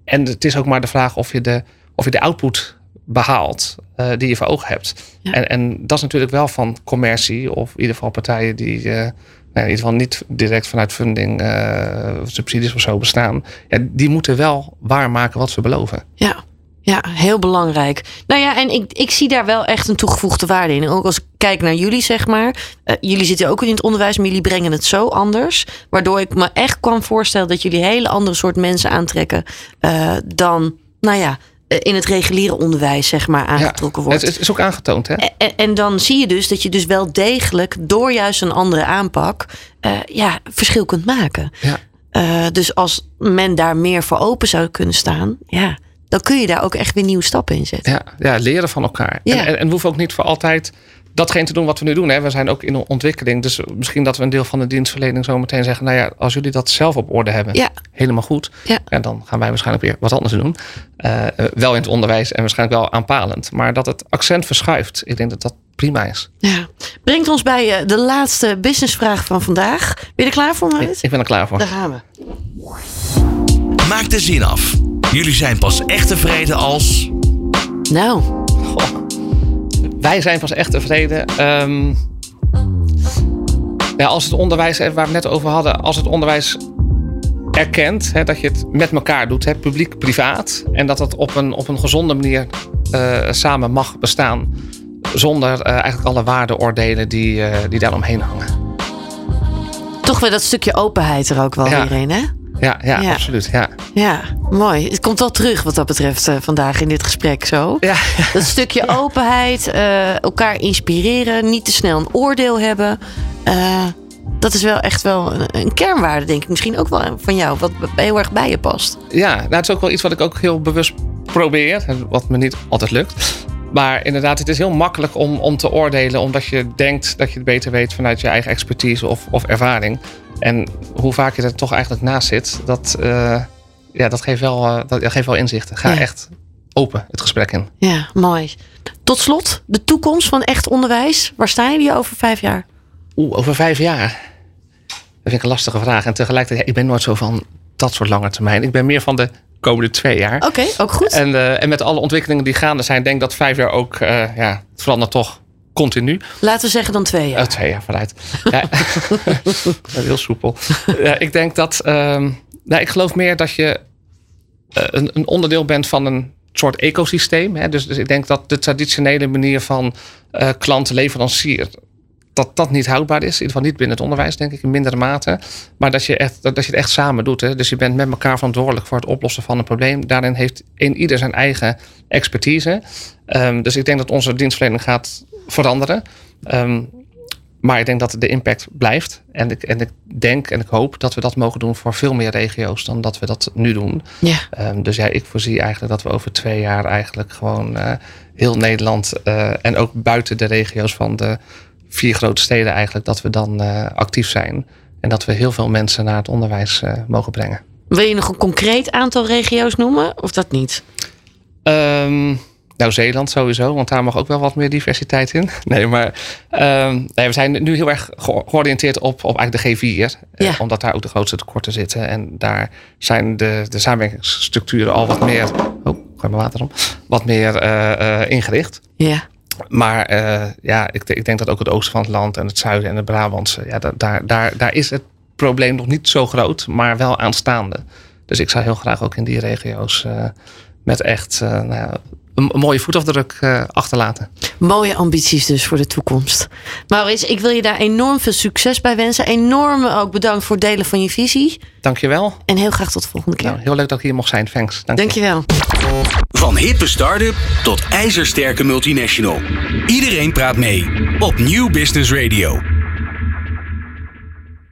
En het is ook maar de vraag of je de, of je de output behaalt uh, die je voor ogen hebt. Ja. En, en dat is natuurlijk wel van commercie, of in ieder geval partijen die uh, in ieder geval niet direct vanuit funding, uh, subsidies of zo bestaan. Ja, die moeten wel waarmaken wat ze beloven. Ja. Ja, heel belangrijk. Nou ja, en ik, ik zie daar wel echt een toegevoegde waarde in. Ook als ik kijk naar jullie, zeg maar. Uh, jullie zitten ook in het onderwijs, maar jullie brengen het zo anders. Waardoor ik me echt kan voorstellen dat jullie hele andere soort mensen aantrekken uh, dan, nou ja, in het reguliere onderwijs, zeg maar, aangetrokken ja, wordt. Het is ook aangetoond, hè? En, en, dan zie je dus dat je dus wel degelijk door juist een andere aanpak uh, ja, verschil kunt maken. Ja. Uh, dus als men daar meer voor open zou kunnen staan, ja, dan kun je daar ook echt weer nieuwe stappen in zetten. Ja, ja leren van elkaar. Ja. En, en, en we hoeven ook niet voor altijd datgene te doen wat we nu doen. Hè. We zijn ook in ontwikkeling. Dus misschien dat we een deel van de dienstverlening zo meteen zeggen. Nou ja, als jullie dat zelf op orde hebben, Ja. helemaal goed. Ja. En dan gaan wij waarschijnlijk weer wat anders doen. Uh, wel in het onderwijs en waarschijnlijk wel aanpalend. Maar dat het accent verschuift. Ik denk dat dat prima is. Ja. Brengt ons bij uh, de laatste businessvraag van vandaag. Ben je er klaar voor, Marit? Ik, ik ben er klaar voor. Daar gaan we. Maak de zin af. Jullie zijn pas echt tevreden als. Nou, Goh. Wij zijn pas echt tevreden. Um, ja, als het onderwijs, waar we het net over hadden, als het onderwijs erkent hè, dat je het met elkaar doet, publiek-privaat, en dat dat op een, op een gezonde manier uh, samen mag bestaan, zonder uh, eigenlijk alle waardeoordelen die, uh, die daaromheen hangen. toch weer dat stukje openheid er ook wel Ja. weer in, hè? Ja, ja, Ja. absoluut. Ja. Ja, mooi. Het komt wel terug wat dat betreft eh, vandaag in dit gesprek zo. Ja, Dat stukje openheid, eh, elkaar inspireren, niet te snel een oordeel hebben. eh, dat is wel echt wel een, kernwaarde, denk ik. Misschien ook wel van jou, wat heel erg bij je past. Ja, nou, het is ook wel iets wat ik ook heel bewust probeer. Wat me niet altijd lukt. Maar inderdaad, het is heel makkelijk om, om te oordelen. Omdat je denkt dat je het beter weet vanuit je eigen expertise of, of ervaring. En hoe vaak je er toch eigenlijk naast zit, dat, uh, ja, dat, geeft wel, uh, dat, geeft wel inzichten. Ga Ja. echt open het gesprek in. Ja, mooi. Tot slot, de toekomst van echt onderwijs. Waar staan jullie over vijf jaar? Oeh, over vijf jaar. Dat vind ik een lastige vraag. En tegelijkertijd, ja, ik ben nooit zo van dat soort lange termijn. Ik ben meer van de komende twee jaar. Oké, ook goed. En, uh, en met alle ontwikkelingen die gaande zijn, denk ik dat vijf jaar ook, ja, het verandert toch continu. Laten we zeggen dan twee jaar. Oh, twee jaar vooruit. Ja. Heel soepel. Ja, ik denk dat, um, nou, ik geloof meer dat je uh, een, een onderdeel bent van een soort ecosysteem. Hè? Dus, dus ik denk dat de traditionele manier van uh, klant-leverancier dat dat niet houdbaar is. In ieder geval niet binnen het onderwijs, denk ik, in mindere mate. Maar dat je, echt, dat, je het echt samen doet. Hè? Dus je bent met elkaar verantwoordelijk voor het oplossen van een probleem. Daarin heeft een ieder zijn eigen expertise. Um, dus ik denk dat onze dienstverlening gaat veranderen. Um, maar ik denk dat de impact blijft. En ik, en ik denk en ik hoop dat we dat mogen doen voor veel meer regio's dan dat we dat nu doen. Ja. Um, dus ja, ik voorzie eigenlijk dat we over twee jaar eigenlijk gewoon uh, heel Nederland uh, en ook buiten de regio's van de vier grote steden eigenlijk, dat we dan uh, actief zijn. En dat we heel veel mensen naar het onderwijs mogen brengen. Wil je nog een concreet aantal regio's noemen of dat niet? Um, nou, Zeeland sowieso, want daar mag ook wel wat meer diversiteit in. Nee, maar um, nee, we zijn nu heel erg georiënteerd op, op eigenlijk de G4. Eh, ja. omdat daar ook de grootste tekorten zitten. En daar zijn de, de samenwerkingsstructuren al wat meer. Oh, gooi mijn water om. Wat meer uh, uh, ingericht. Ja. Maar ja, ik, ik, denk dat ook het oosten van het land en het zuiden en het Brabantse. Ja, daar, daar, daar is het probleem nog niet zo groot, maar wel aanstaande. Dus ik zou heel graag ook in die regio's met echt nou ja, een, mooie voetafdruk uh, achterlaten. Mooie ambities dus voor de toekomst. Maurits, ik wil je daar enorm veel succes bij wensen. Enorm ook bedankt voor het delen van je visie. Dankjewel. En heel graag tot de volgende keer. Nou, heel leuk dat ik hier mocht zijn. Thanks. Dank Dankjewel. Van hippe start-up tot ijzersterke multinational. Iedereen praat mee op New Business Radio.